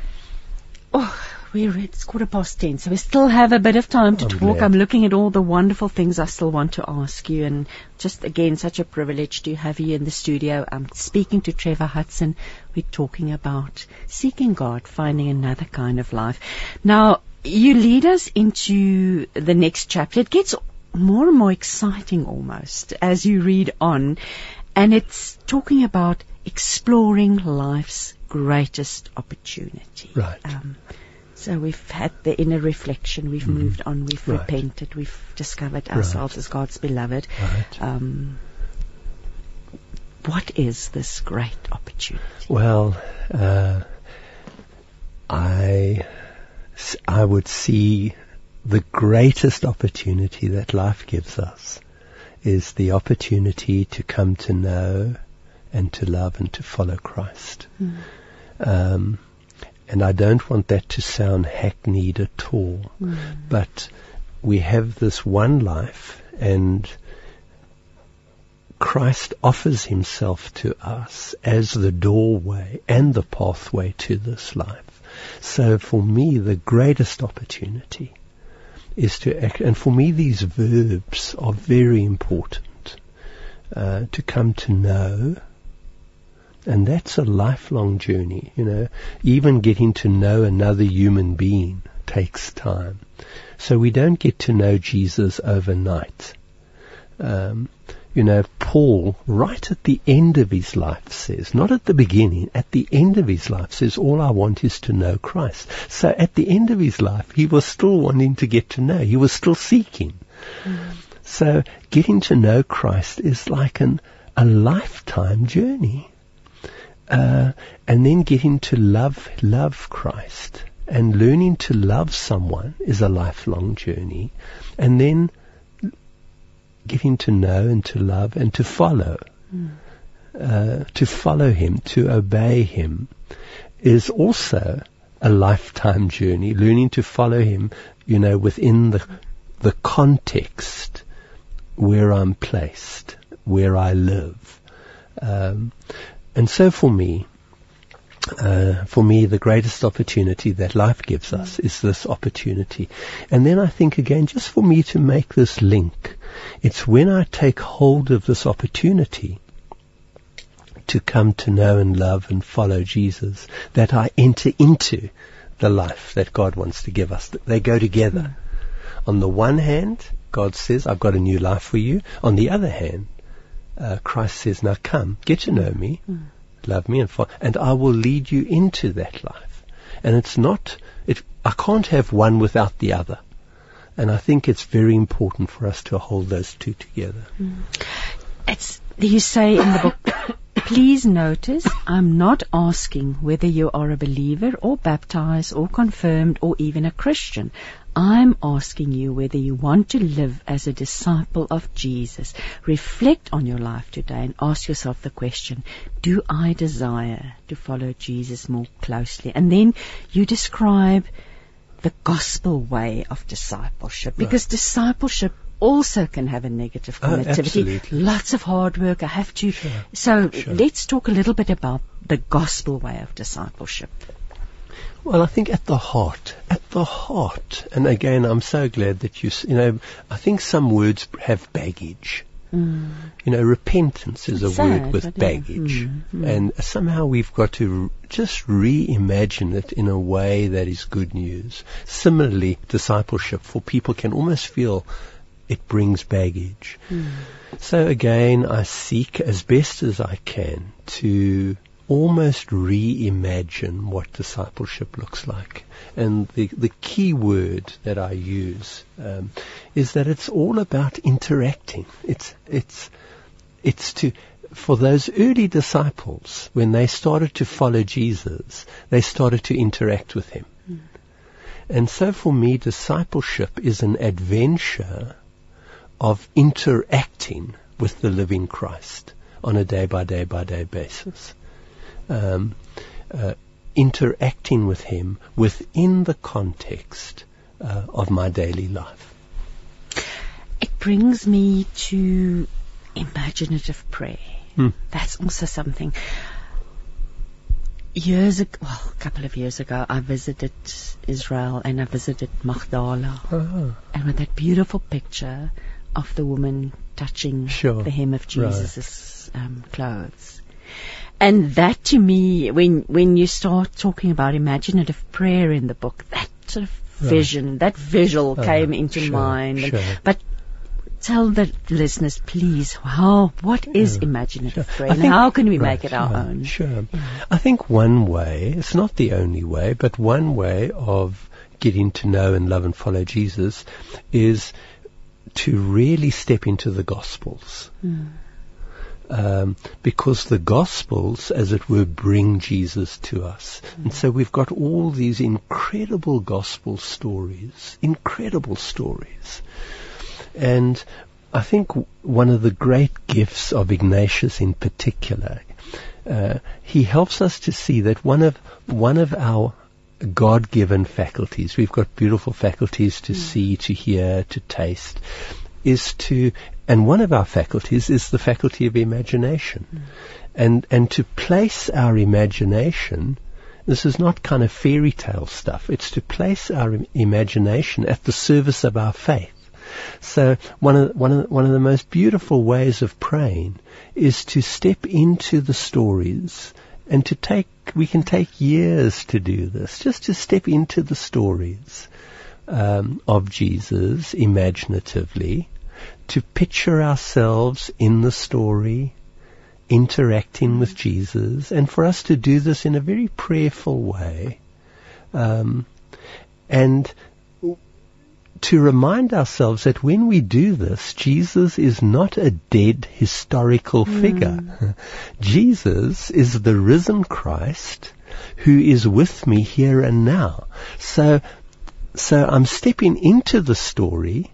Oh, we're it's quarter past ten, so we still have a bit of time to I'm talk. Glad. I'm looking at all the wonderful things I still want to ask you, and just again, such a privilege to have you in the studio. I'm speaking to Trevor Hudson. We're talking about seeking God, finding another kind of life. Now, you lead us into the next chapter. It gets more and more exciting almost as you read on, and it's talking about exploring life's greatest opportunity. Right. Um, so we've had the inner reflection, we've mm. moved on, we've right. repented, we've discovered ourselves right. as God's beloved. Right. Um, what is this great opportunity? Well, uh, I, I would see the greatest opportunity that life gives us is the opportunity to come to know and to love and to follow Christ. Mm. Um, and I don't want that to sound hackneyed at all. Mm. But we have this one life and Christ offers himself to us as the doorway and the pathway to this life. So for me, the greatest opportunity is to act, and for me these verbs are very important, uh, to come to know, and that's a lifelong journey, you know, even getting to know another human being takes time. So we don't get to know Jesus overnight. Um, you know, Paul, right at the end of his life says, not at the beginning, at the end of his life says, all I want is to know Christ. So at the end of his life, he was still wanting to get to know. He was still seeking. Mm. So getting to know Christ is like an, a lifetime journey. Uh, and then getting to love, love Christ and learning to love someone is a lifelong journey. And then getting to know and to love and to follow. Mm. Uh, to follow him, to obey him, is also a lifetime journey. Learning to follow him, you know, within the the context where I'm placed, where I live. Um, and so for me, uh, for me, the greatest opportunity that life gives us is this opportunity. And then I think again, just for me to make this link, it's when I take hold of this opportunity to come to know and love and follow Jesus that I enter into the life that God wants to give us. They go together. Mm. On the one hand, God says, I've got a new life for you. On the other hand, uh, Christ says, now come, get to know me. Mm love me and and I will lead you into that life. And it's not, it, I can't have one without the other. And I think it's very important for us to hold those two together. Mm. It's, you say in the book, please notice I'm not asking whether you are a believer or baptized or confirmed or even a Christian. I'm asking you whether you want to live as a disciple of Jesus. Reflect on your life today and ask yourself the question, do I desire to follow Jesus more closely? And then you describe the gospel way of discipleship because right. discipleship also can have a negative oh. Oh, Lots of hard work. I have to. Sure. So sure. let's talk a little bit about the gospel way of discipleship. Well, I think at the heart, at the heart, and again, I'm so glad that you, you know, I think some words have baggage. Mm. You know, repentance is it's a sad, word with baggage. Mm, mm. And somehow we've got to just reimagine it in a way that is good news. Similarly, discipleship for people can almost feel it brings baggage. Mm. So again, I seek as best as I can to almost reimagine what discipleship looks like. And the, the key word that I use um, is that it's all about interacting. It's, it's, it's to, for those early disciples, when they started to follow Jesus, they started to interact with him. Mm. And so for me, discipleship is an adventure of interacting with the living Christ on a day by day by day basis um, uh, interacting with Him within the context uh, of my daily life. It brings me to imaginative prayer. Hmm. That's also something. Years ago, well, a couple of years ago, I visited Israel and I visited Magdala. Uh-huh. And with that beautiful picture of the woman touching sure. the hem of Jesus' right. um, clothes. And that to me, when, when you start talking about imaginative prayer in the book, that sort of vision, right. that visual uh, came into sure, mind. Sure. But tell the listeners, please, how, what is imaginative sure. prayer and how can we right, make it our own? Sure. I think one way, it's not the only way, but one way of getting to know and love and follow Jesus is to really step into the Gospels. Mm um, because the Gospels, as it were, bring Jesus to us. And so we've got all these incredible Gospel stories, incredible stories. And I think one of the great gifts of Ignatius in particular, uh, he helps us to see that one of one of our God-given faculties, we've got beautiful faculties to mm. see, to hear, to taste, is to, and one of our faculties is the faculty of imagination. Mm. And, and to place our imagination, this is not kind of fairy tale stuff. It's to place our imagination at the service of our faith. So one of, one of, one of the most beautiful ways of praying is to step into the stories and to take, we can take years to do this, just to step into the stories um, of Jesus imaginatively, to picture ourselves in the story, interacting with Jesus, and for us to do this in a very prayerful way. Um, and to remind ourselves that when we do this, Jesus is not a dead historical mm. figure. Jesus is the risen Christ who is with me here and now. So, so I'm stepping into the story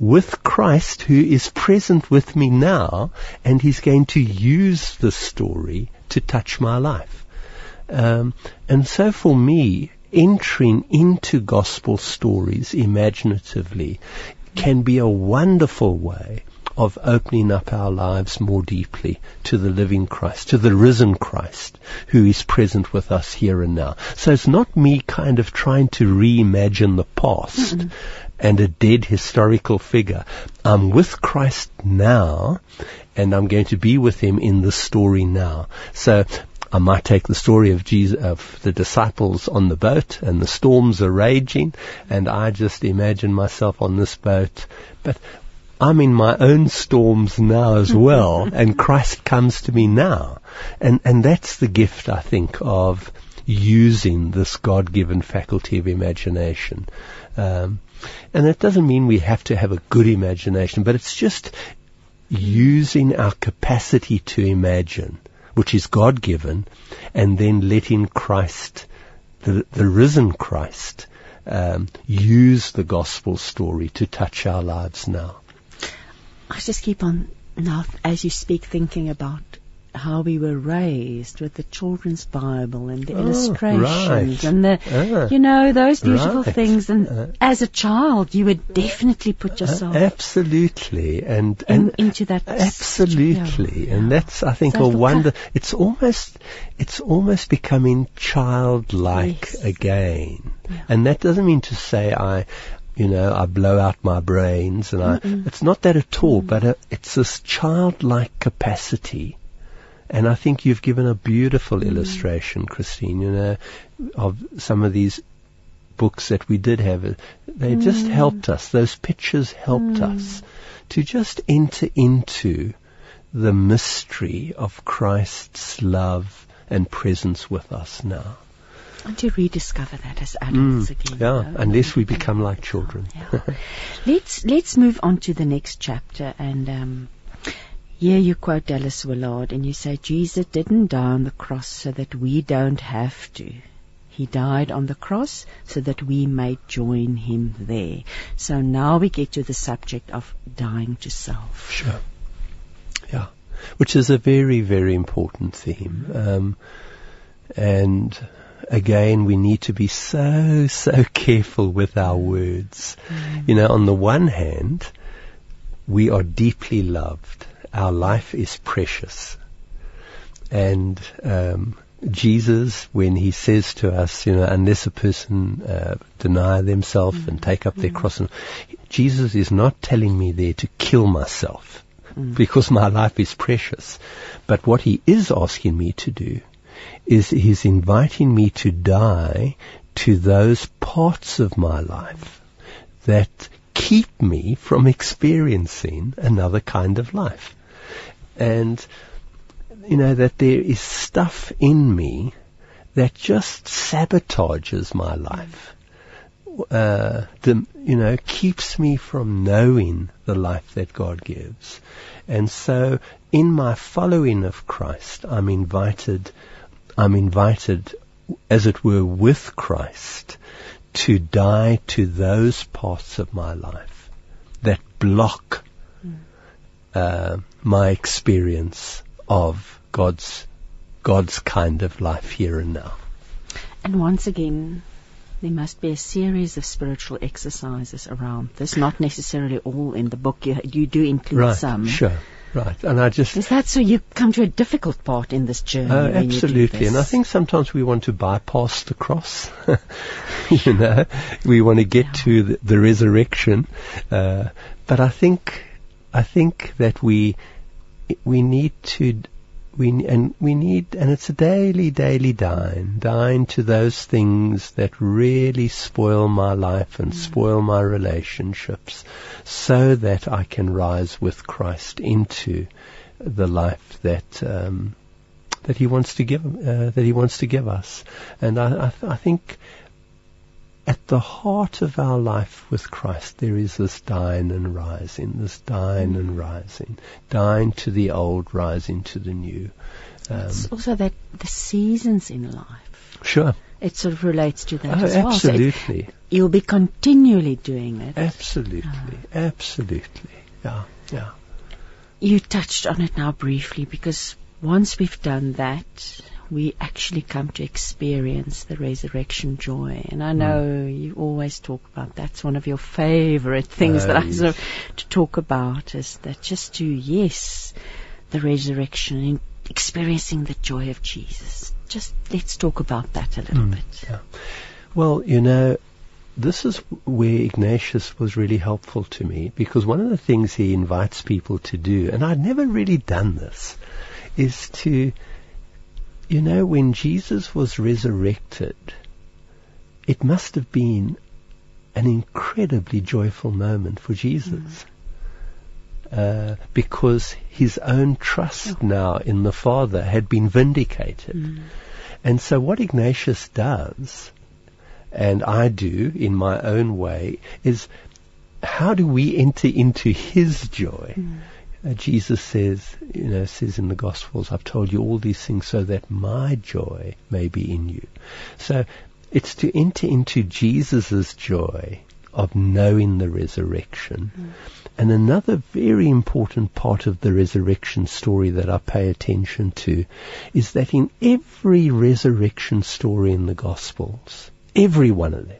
with Christ who is present with me now and he's going to use the story to touch my life. Um, and so for me, entering into gospel stories imaginatively can be a wonderful way of opening up our lives more deeply to the living Christ, to the risen Christ who is present with us here and now. So it's not me kind of trying to reimagine the past mm and a dead historical figure. I'm with Christ now and I'm going to be with him in the story now. So I might take the story of Jesus, of the disciples on the boat and the storms are raging and I just imagine myself on this boat. But I'm in my own storms now as well and Christ comes to me now. And, and that's the gift, I think, of using this God-given faculty of imagination. Um, and that doesn't mean we have to have a good imagination, but it's just using our capacity to imagine which is God given, and then letting Christ, the, the risen Christ, um, use the gospel story to touch our lives now. I just keep on now as you speak thinking about how we were raised with the children's Bible and the oh, illustrations right. and the, uh, you know, those beautiful right. things. And uh, as a child, you would definitely put uh, yourself uh, absolutely and, in, into that absolutely, yeah. and that's I think so a wonder. It's almost it's almost becoming childlike yes. again, yeah. and that doesn't mean to say I you know, I blow out my brains, and Mm-mm. I. It's not that at all, mm. but a, uh, it's this childlike capacity and I think you've given a beautiful mm. illustration, Christine, you know, of some of these books that we did have. They mm. just helped us. Those pictures helped mm. us to just enter into the mystery of Christ's love and presence with us now. And to rediscover that as adults mm, again. Yeah, unless we become like children. Yeah. let's let's move on to the next chapter and um, here you quote Dallas Willard and you say Jesus didn't die on the cross so that we don't have to. He died on the cross so that we may join him there. So now we get to the subject of dying to self. Sure. Yeah. Which is a very, very important theme. Um, and again, we need to be so, so careful with our words. Mm. You know, on the one hand, we are deeply loved our life is precious. And um, Jesus, when he says to us, you know, unless a person uh, deny themselves mm. and take up their cross, and, Jesus is not telling me there to kill myself mm. because my life is precious. But what he is asking me to do is he's inviting me to die to those parts of my life that keep me from experiencing another kind of life and you know that there is stuff in me that just sabotages my life. Uh, the, you know, keeps me from knowing the life that God gives. And so in my following of Christ, I'm invited, I'm invited, as it were, with Christ to die to those parts of my life that block uh, my experience of God's God's kind of life here and now. And once again, There must be a series of spiritual exercises around this, not necessarily all in the book. You, you do include right, some. Sure. Right, and I just is that so? You come to a difficult part in this journey. Uh, absolutely, and I think sometimes we want to bypass the cross. you know, we want to get yeah. to the, the resurrection, uh, but I think I think that we we need to we and we need and it's a daily daily dying dying to those things that really spoil my life and mm. spoil my relationships so that I can rise with Christ into the life that um, that he wants to give uh, that he wants to give us and I, I, I think at the heart of our life with Christ, there is this dying and rising, this dying and rising, dying to the old, rising to the new. Um, it's also that the seasons in life. Sure. It sort of relates to that oh, as well. Absolutely. So you'll be continually doing it. Absolutely. Uh, absolutely. Yeah. Yeah. You touched on it now briefly because once we've done that, we actually come to experience the resurrection joy. And I know mm. you always talk about that's one of your favorite things that I yes. sort of to talk about is that just to yes, the resurrection and experiencing the joy of Jesus. Just let's talk about that a little mm, bit. Yeah. Well, you know, this is where Ignatius was really helpful to me because one of the things he invites people to do, and I'd never really done this, is to you know, when Jesus was resurrected, it must have been an incredibly joyful moment for Jesus. Mm. Uh, because his own trust oh. now in the Father had been vindicated. Mm. And so what Ignatius does, and I do in my own way, is how do we enter into his joy? Mm. Uh, Jesus says, you know, says in the Gospels, I've told you all these things so that my joy may be in you. So it's to enter into Jesus' joy of knowing the resurrection. Mm. And another very important part of the resurrection story that I pay attention to is that in every resurrection story in the Gospels, every one of them,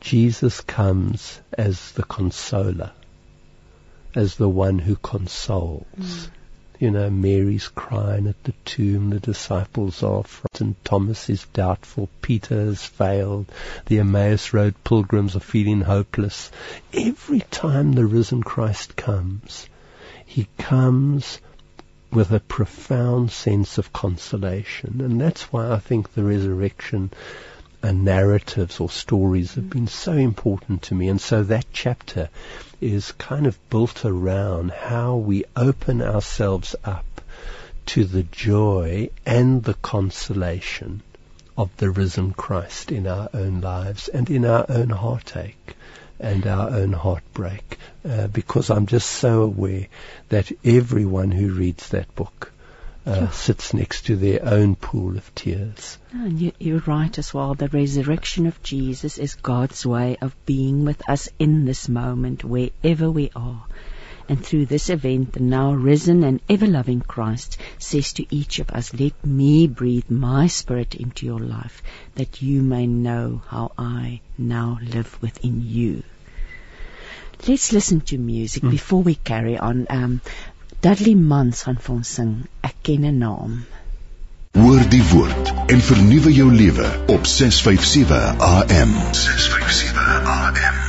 Jesus comes as the consoler as the one who consoles. Mm. You know, Mary's crying at the tomb, the disciples are frightened, Thomas is doubtful, Peter has failed, the Emmaus Road pilgrims are feeling hopeless. Every time the risen Christ comes, he comes with a profound sense of consolation. And that's why I think the resurrection and narratives or stories have been so important to me. And so that chapter is kind of built around how we open ourselves up to the joy and the consolation of the risen Christ in our own lives and in our own heartache and our own heartbreak. Uh, because I'm just so aware that everyone who reads that book uh, sits next to their own pool of tears. And you, you're right as well. The resurrection of Jesus is God's way of being with us in this moment, wherever we are. And through this event, the now risen and ever loving Christ says to each of us, Let me breathe my spirit into your life, that you may know how I now live within you. Let's listen to music mm. before we carry on. Um, Dudley Mans gaan vir ons sing Ek ken 'n naam. Hoor die woord en vernuwe jou lewe op 657 AM. 657 AM.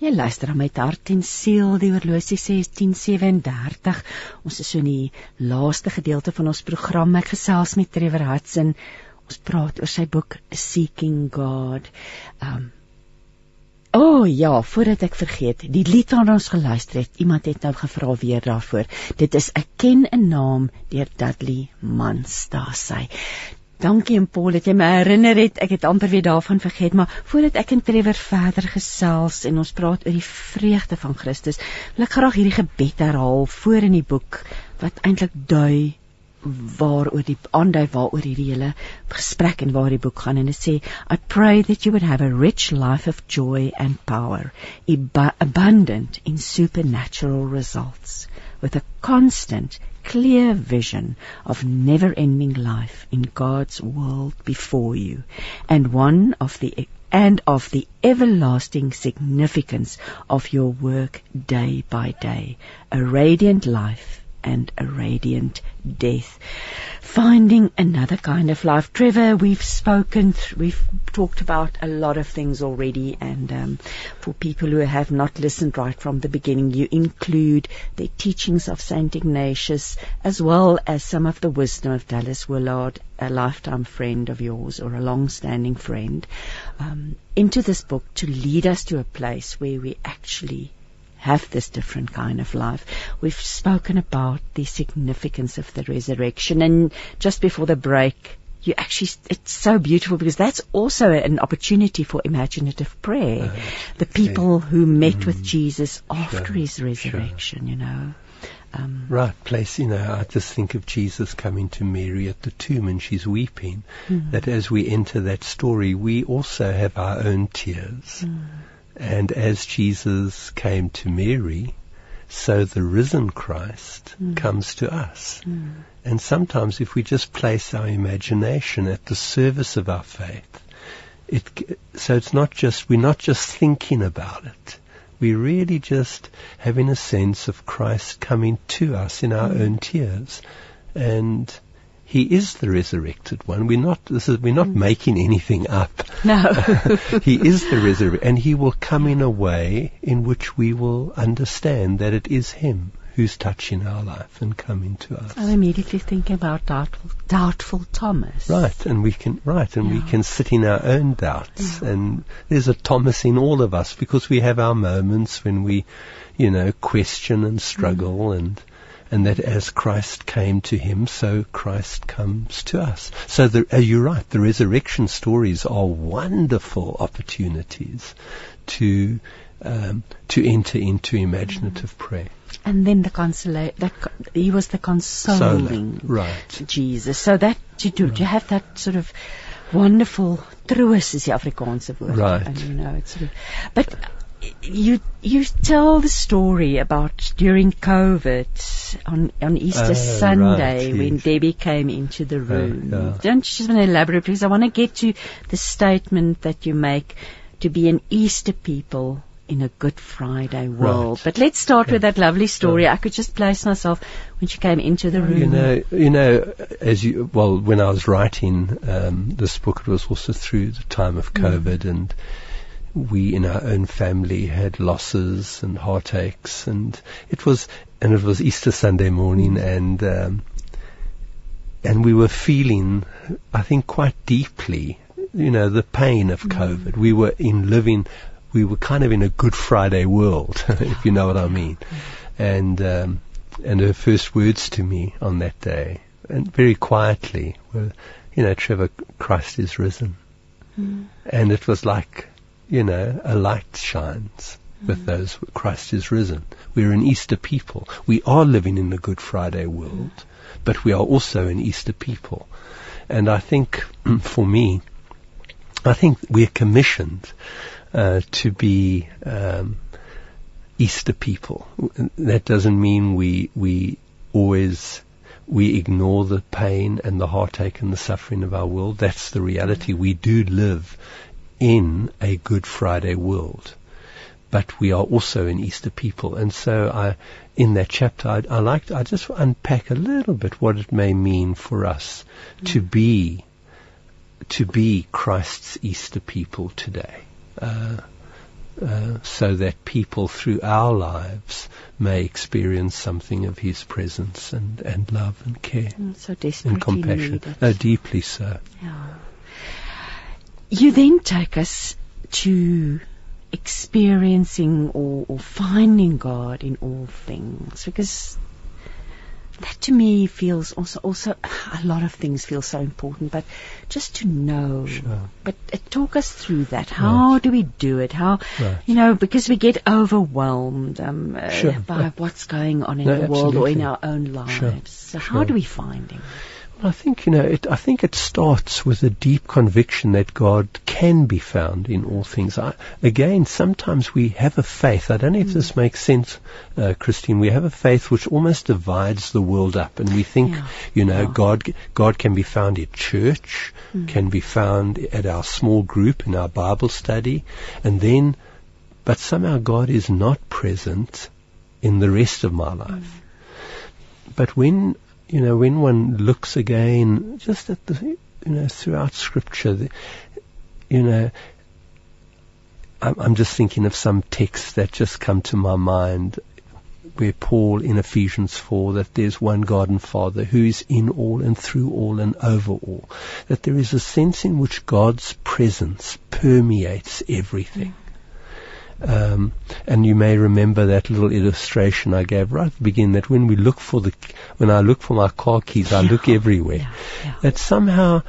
Jy luister aan my hart en siel die oorlosie sê 10:37. Ons is so in die laaste gedeelte van ons program. Ek gesels met Trevor Hudson. Ons praat oor sy boek Seeking God. Um O oh, ja, voordat ek vergeet, die lied wat ons geluister het, iemand het nou gevra weer daarvoor. Dit is Ek ken 'n naam deur Dudley Mans, daar sê. Dankie en Paul dat jy my herinner het. Ek het amper weer daarvan vergeet, maar voordat ek en Trevor verder gesels en ons praat oor die vreugde van Christus, wil ek graag hierdie gebed herhaal voor in die boek wat eintlik dui waaroor die aandui waaroor hierdie hele gesprek en waar die boek gaan en dit sê I pray that you would have a rich life of joy and power abundant in supernatural results with a constant clear vision of never-ending life in God's world before you, and one of the and of the everlasting significance of your work day by day, a radiant life and a radiant death. Finding another kind of life. Trevor, we've spoken, we've talked about a lot of things already, and um, for people who have not listened right from the beginning, you include the teachings of Saint Ignatius as well as some of the wisdom of Dallas Willard, a lifetime friend of yours or a long-standing friend, um, into this book to lead us to a place where we actually have this different kind of life. We've spoken about the significance of the resurrection and just before the break, you actually, it's so beautiful because that's also an opportunity for imaginative prayer. Uh, the people who met mm, with Jesus after sure, his resurrection, sure. you know. Um, right place, you know, I just think of Jesus coming to Mary at the tomb and she's weeping. Mm. That as we enter that story, we also have our own tears. Mm. And as Jesus came to Mary, so the risen Christ mm. comes to us. Mm. And sometimes if we just place our imagination at the service of our faith, it, so it's not just, we're not just thinking about it. We're really just having a sense of Christ coming to us in our mm. own tears. And he is the resurrected one. We're not, this is, we're not mm. making anything up. No. he is the resurrected, and he will come in a way in which we will understand that it is him who's touching our life and coming to us. I'm immediately thinking about doubtful, doubtful Thomas. Right, and we can, right, and yeah. we can sit in our own doubts, yeah. and there's a Thomas in all of us because we have our moments when we, you know, question and struggle mm. and, and that as Christ came to him, so Christ comes to us. So the, uh, you're right, the resurrection stories are wonderful opportunities to um, to enter into imaginative mm. prayer. And then the consolate he was the consoling right. Jesus. So that you do, right. you have that sort of wonderful troos is the Afrikaanse word. Right. And, you know, it's sort of, but you you tell the story about during COVID on on Easter uh, Sunday right, when yes. Debbie came into the room. Uh, yeah. Don't you just want to elaborate, please? I want to get to the statement that you make to be an Easter people in a Good Friday world. Right. But let's start yeah. with that lovely story. Yeah. I could just place myself when she came into the room. You know, you know, as you well, when I was writing um, this book, it was also through the time of mm. COVID mm. and we in our own family had losses and heartaches, and it was and it was Easter Sunday morning, and um, and we were feeling, I think, quite deeply, you know, the pain of mm. COVID. We were in living, we were kind of in a Good Friday world, if you know what I mean, and um, and her first words to me on that day, and very quietly, were, you know, Trevor, Christ is risen. Mm. And it was like you know, a light shines with mm. those Christ is risen. We're an Easter people. We are living in the Good Friday world, mm. but we are also an Easter people. And I think for me, I think we're commissioned uh, to be um, Easter people. That doesn't mean we we always we ignore the pain and the heartache and the suffering of our world. That's the reality. We do live in a Good Friday world. But we are also an Easter people. And so I, in that chapter, I, I like, I just unpack a little bit what it may mean for us mm. to be, to be Christ's Easter people today. Uh, uh, so that people through our lives may experience something of His presence and, and love and care mm, so and compassion. Uh, deeply so. Yeah. You then take us to experiencing or, or, finding God in all things because that to me feels also also a lot of things feel so important but just to know sure. but uh, talk us through that how right. do we do it how right. you know because we get overwhelmed um, uh, by what's going on in no, the world or in our own lives sure. so how do we find him I think you know. It, I think it starts with a deep conviction that God can be found in all things. I, again, sometimes we have a faith. I don't know if this hmm. makes sense, uh, Christine. We have a faith which almost divides the world up, and we think, Yeah. you know, Yeah. God God can be found at church, hmm. can be found at our small group in our Bible study, and then, but somehow God is not present in the rest of my life. Hmm. But when you know, when one looks again, just at the, you know, throughout Scripture, the, you know, I'm, I'm just thinking of some texts that just come to my mind, where Paul in Ephesians 4 that there's one God and Father who is in all and through all and over all, that there is a sense in which God's presence permeates everything. Um, and you may remember that little illustration I gave right at the beginning that when we look for the, when I look for my car keys, I look everywhere. Yeah, yeah. That somehow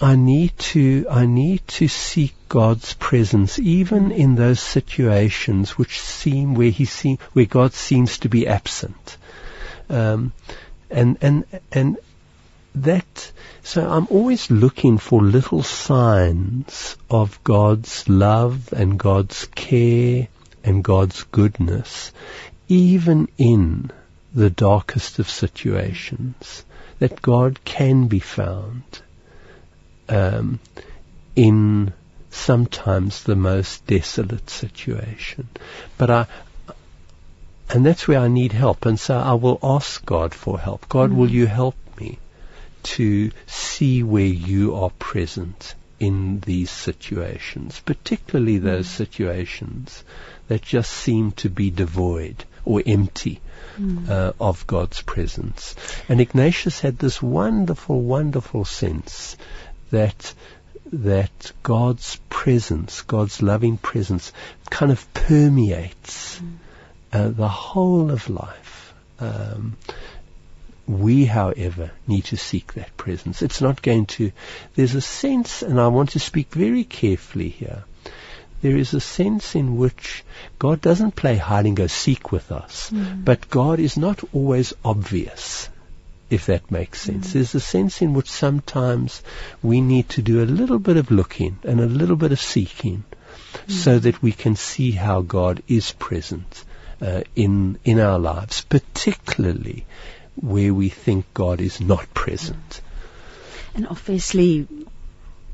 I need to, I need to seek God's presence even in those situations which seem where he seem, where God seems to be absent. Um, and, and, and that, so I'm always looking for little signs of God's love and God's care and God's goodness, even in the darkest of situations, that God can be found um, in sometimes the most desolate situation. But I, and that's where I need help. And so I will ask God for help. God, will you help to see where you are present in these situations, particularly those situations that just seem to be devoid or empty uh, of God's presence. And Ignatius had this wonderful, wonderful sense that that God's presence, God's loving presence, kind of permeates uh, the whole of life. Um, we, however, need to seek that presence. It's not going to. There's a sense, and I want to speak very carefully here. There is a sense in which God doesn't play hide and go seek with us, hmm. but God is not always obvious, if that makes sense. Hmm. There's a sense in which sometimes we need to do a little bit of looking and a little bit of seeking hmm. so that we can see how God is present uh, in in our lives, particularly where we think God is not present. And obviously,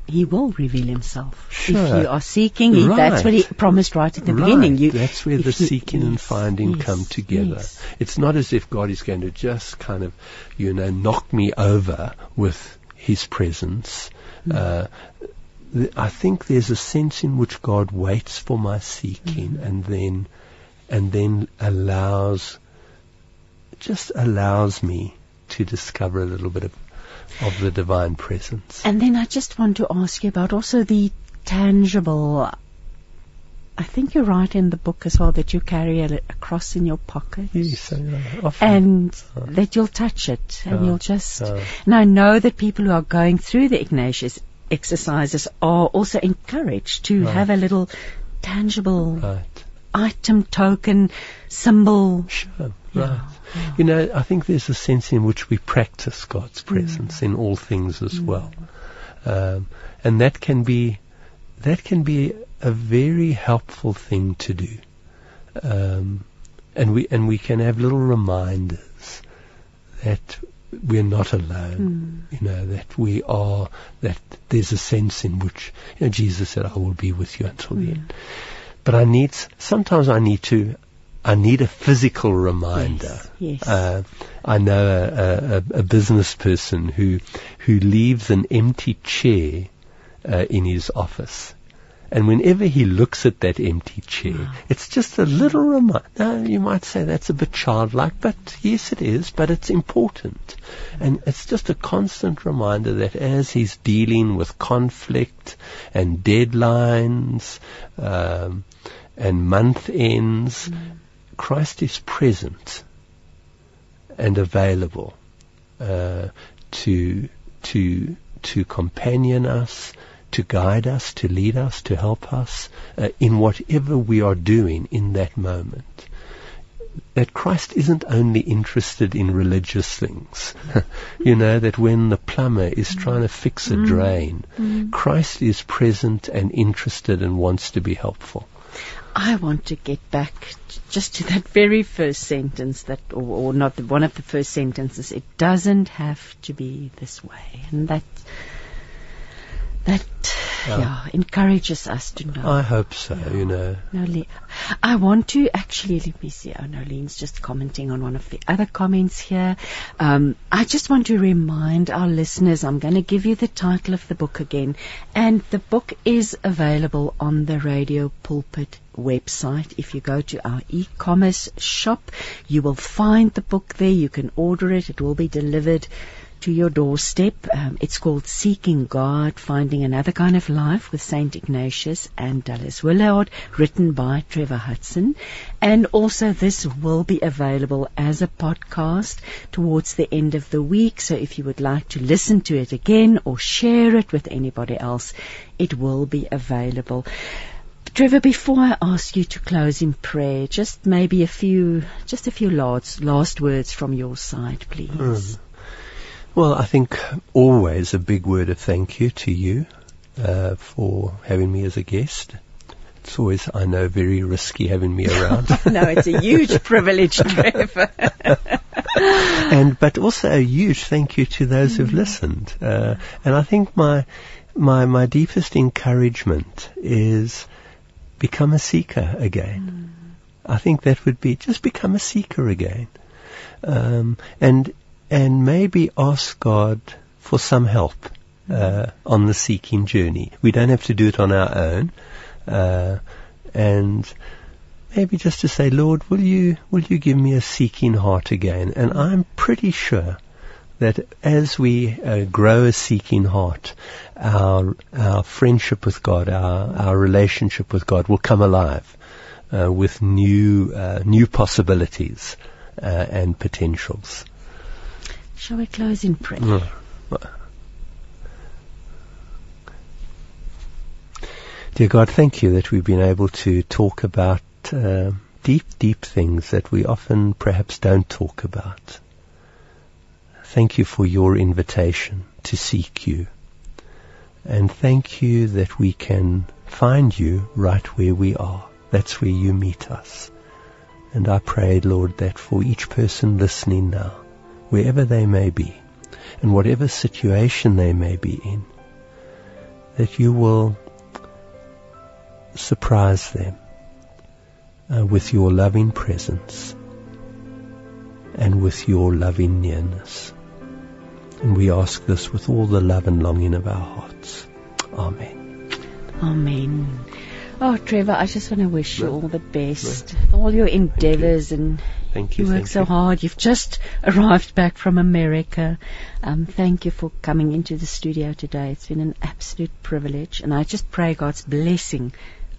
He will reveal Himself. If you are seeking, he, that's what He promised right at the Right. beginning. You, That's where the seeking and finding yes, come together. yes. It's not as if God is going to just kind of, you know, knock me over with His presence. Mm. Uh, th- I think there's a sense in which God waits for my seeking Mm. and then, and then allows, just allows me to discover a little bit of, of the divine presence. And then I just want to ask you about also the tangible. I think you write in the book as well that you carry a, a cross in your pocket. Yes. And Uh. that you'll touch it and Uh, you'll just. uh. and I know that people who are going through the Ignatius exercises are also encouraged to Right. have a little tangible right. item, token, symbol. Sure, Yeah, right. You know, I think there's a sense in which we practice God's presence in all things as well, um, and that can be that can be a very helpful thing to do, um, and we and we can have little reminders that we're not alone. You know that we are that there's a sense in which you know Jesus said, "I will be with you until the end." But I need sometimes I need to I need a physical reminder. Yes, yes. Uh, I know a, a, a business person who who leaves an empty chair uh, in his office. And whenever he looks at that empty chair, it's just a little reminder. Now, you might say that's a bit childlike, but yes, it is, but it's important. And it's just a constant reminder that as he's dealing with conflict and deadlines um, and month ends, Christ is present and available uh, to to to companion us, to guide us, to lead us, to help us uh, in whatever we are doing in that moment. that Christ isn't only interested in religious things. you know, that when the plumber is trying to fix a drain, Christ is present and interested and wants to be helpful. I want to get back just to that very first sentence that, or, or not the, one of the first sentences. It doesn't have to be this way, and that that Yeah. yeah, encourages us to know. I hope so, you know. Nolene. I want to actually, let me see. Oh, Nolene's just commenting on one of the other comments here. Um, I just want to remind our listeners, I'm going to give you the title of the book again. And the book is available on the Radio Pulpit website. If you go to our e-commerce shop, you will find the book there. You can order it. It will be delivered to your doorstep. Um, it's called Seeking God, Finding Another Kind of Life with St. Ignatius and Dallas Willard, written by Trevor Hudson. And also this will be available as a podcast towards the end of the week. So if you would like to listen to it again or share it with anybody else, it will be available. Trevor, before I ask you to close in prayer, just maybe a few, just a few last, last words from your side, please. Mm. Well, I think always a big word of thank you to you uh, for having me as a guest. It's always, I know, very risky having me around. no, it's a huge privilege, Trevor. and but also a huge thank you to those who've listened. Uh, and I think my my my deepest encouragement is become a seeker again. I think that would be just become a seeker again, um, and and maybe ask God for some help uh, on the seeking journey. We don't have to do it on our own, uh, and maybe just to say, Lord, will you will you give me a seeking heart again? And I'm pretty sure that as we uh, grow a seeking heart, our our friendship with God, our our relationship with God will come alive uh, with new uh, new possibilities uh, and potentials. Shall we close in prayer? Mm. Dear God, thank you that we've been able to talk about uh, deep, deep things that we often perhaps don't talk about. Thank you for your invitation to seek you. And thank you that we can find you right where we are. That's where you meet us. And I pray, Lord, that for each person listening now, wherever they may be, and whatever situation they may be in, that you will surprise them uh, with your loving presence and with your loving nearness. And we ask this with all the love and longing of our hearts. Amen. Amen. Oh, Trevor, I just want to wish you all the best. All your endeavors and Thank you. you work so you. hard. You've just arrived back from America. Um, thank you for coming into the studio today. It's been an absolute privilege. And I just pray God's blessing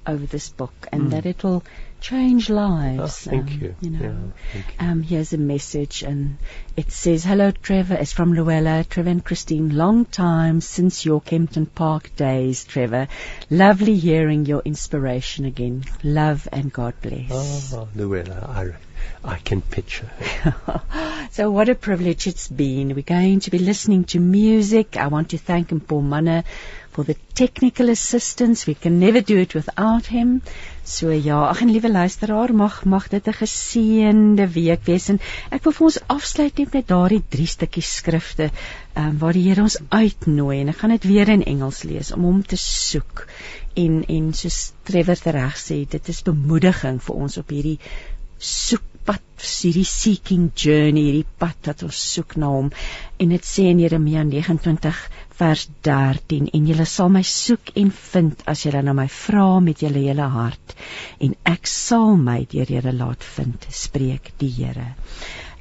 over this book and Mm. that it will change Oh, lives. thank um, you. You know. Yeah, thank you. Um, here's a message, and it says, "Hello, Trevor. It's from Luella, Trevor and Christine. Long time since your Kempton Park days, Trevor. Lovely hearing your inspiration again. Love and God bless." Oh, Luella, I, I can picture so what a privilege it's been. We're going to be listening to music. I want to thank him, Paul Manne, for the technical assistance. We can never do it without him. So ja, ag en liewe luisteraar, mag mag dit 'n geseënde week wees en ek wil vir ons afsluit net met daardie drie stukkies skrifte um, waar die Here ons uitnooi en ek gaan dit weer in Engels lees om hom te soek. En en soos Trevor reg sê, dit is bemoediging vir ons op hierdie soekpad, hierdie seeking journey, hierdie pad wat ons soek na hom. En dit sê in Jeremia 29 vers 13 en julle sal my soek en vind as julle na my vra met julle hele hart en ek sal my deur julle laat vind, spreek die Here.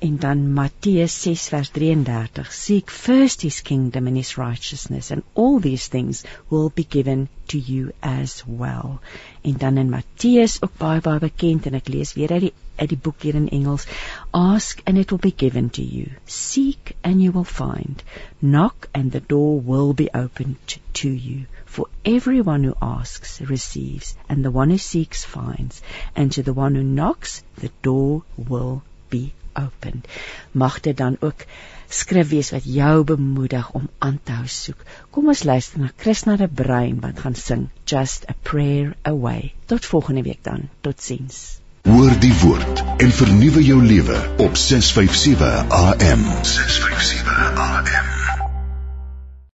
En dan Matteus 6 vers 33 Seek first his kingdom and his righteousness and all these things will be given to you as well. En dan in Matteus ook baie baie bekend en ek lees weer uit die uit die boek hier in Engels Ask and it will be given to you. Seek and you will find. Knock and the door will be opened to you. For everyone who asks receives and the one who seeks finds and to the one who knocks the door will be open. Mag dit dan ook skrif wees wat jou bemoedig om aan te hou soek. Kom ons luister na Krishna de Bruin wat gaan sing Just a Prayer Away. Tot volgende week dan. Totsiens. Hoor die woord en vernuwe jou lewe op 657 AM. 657 AM.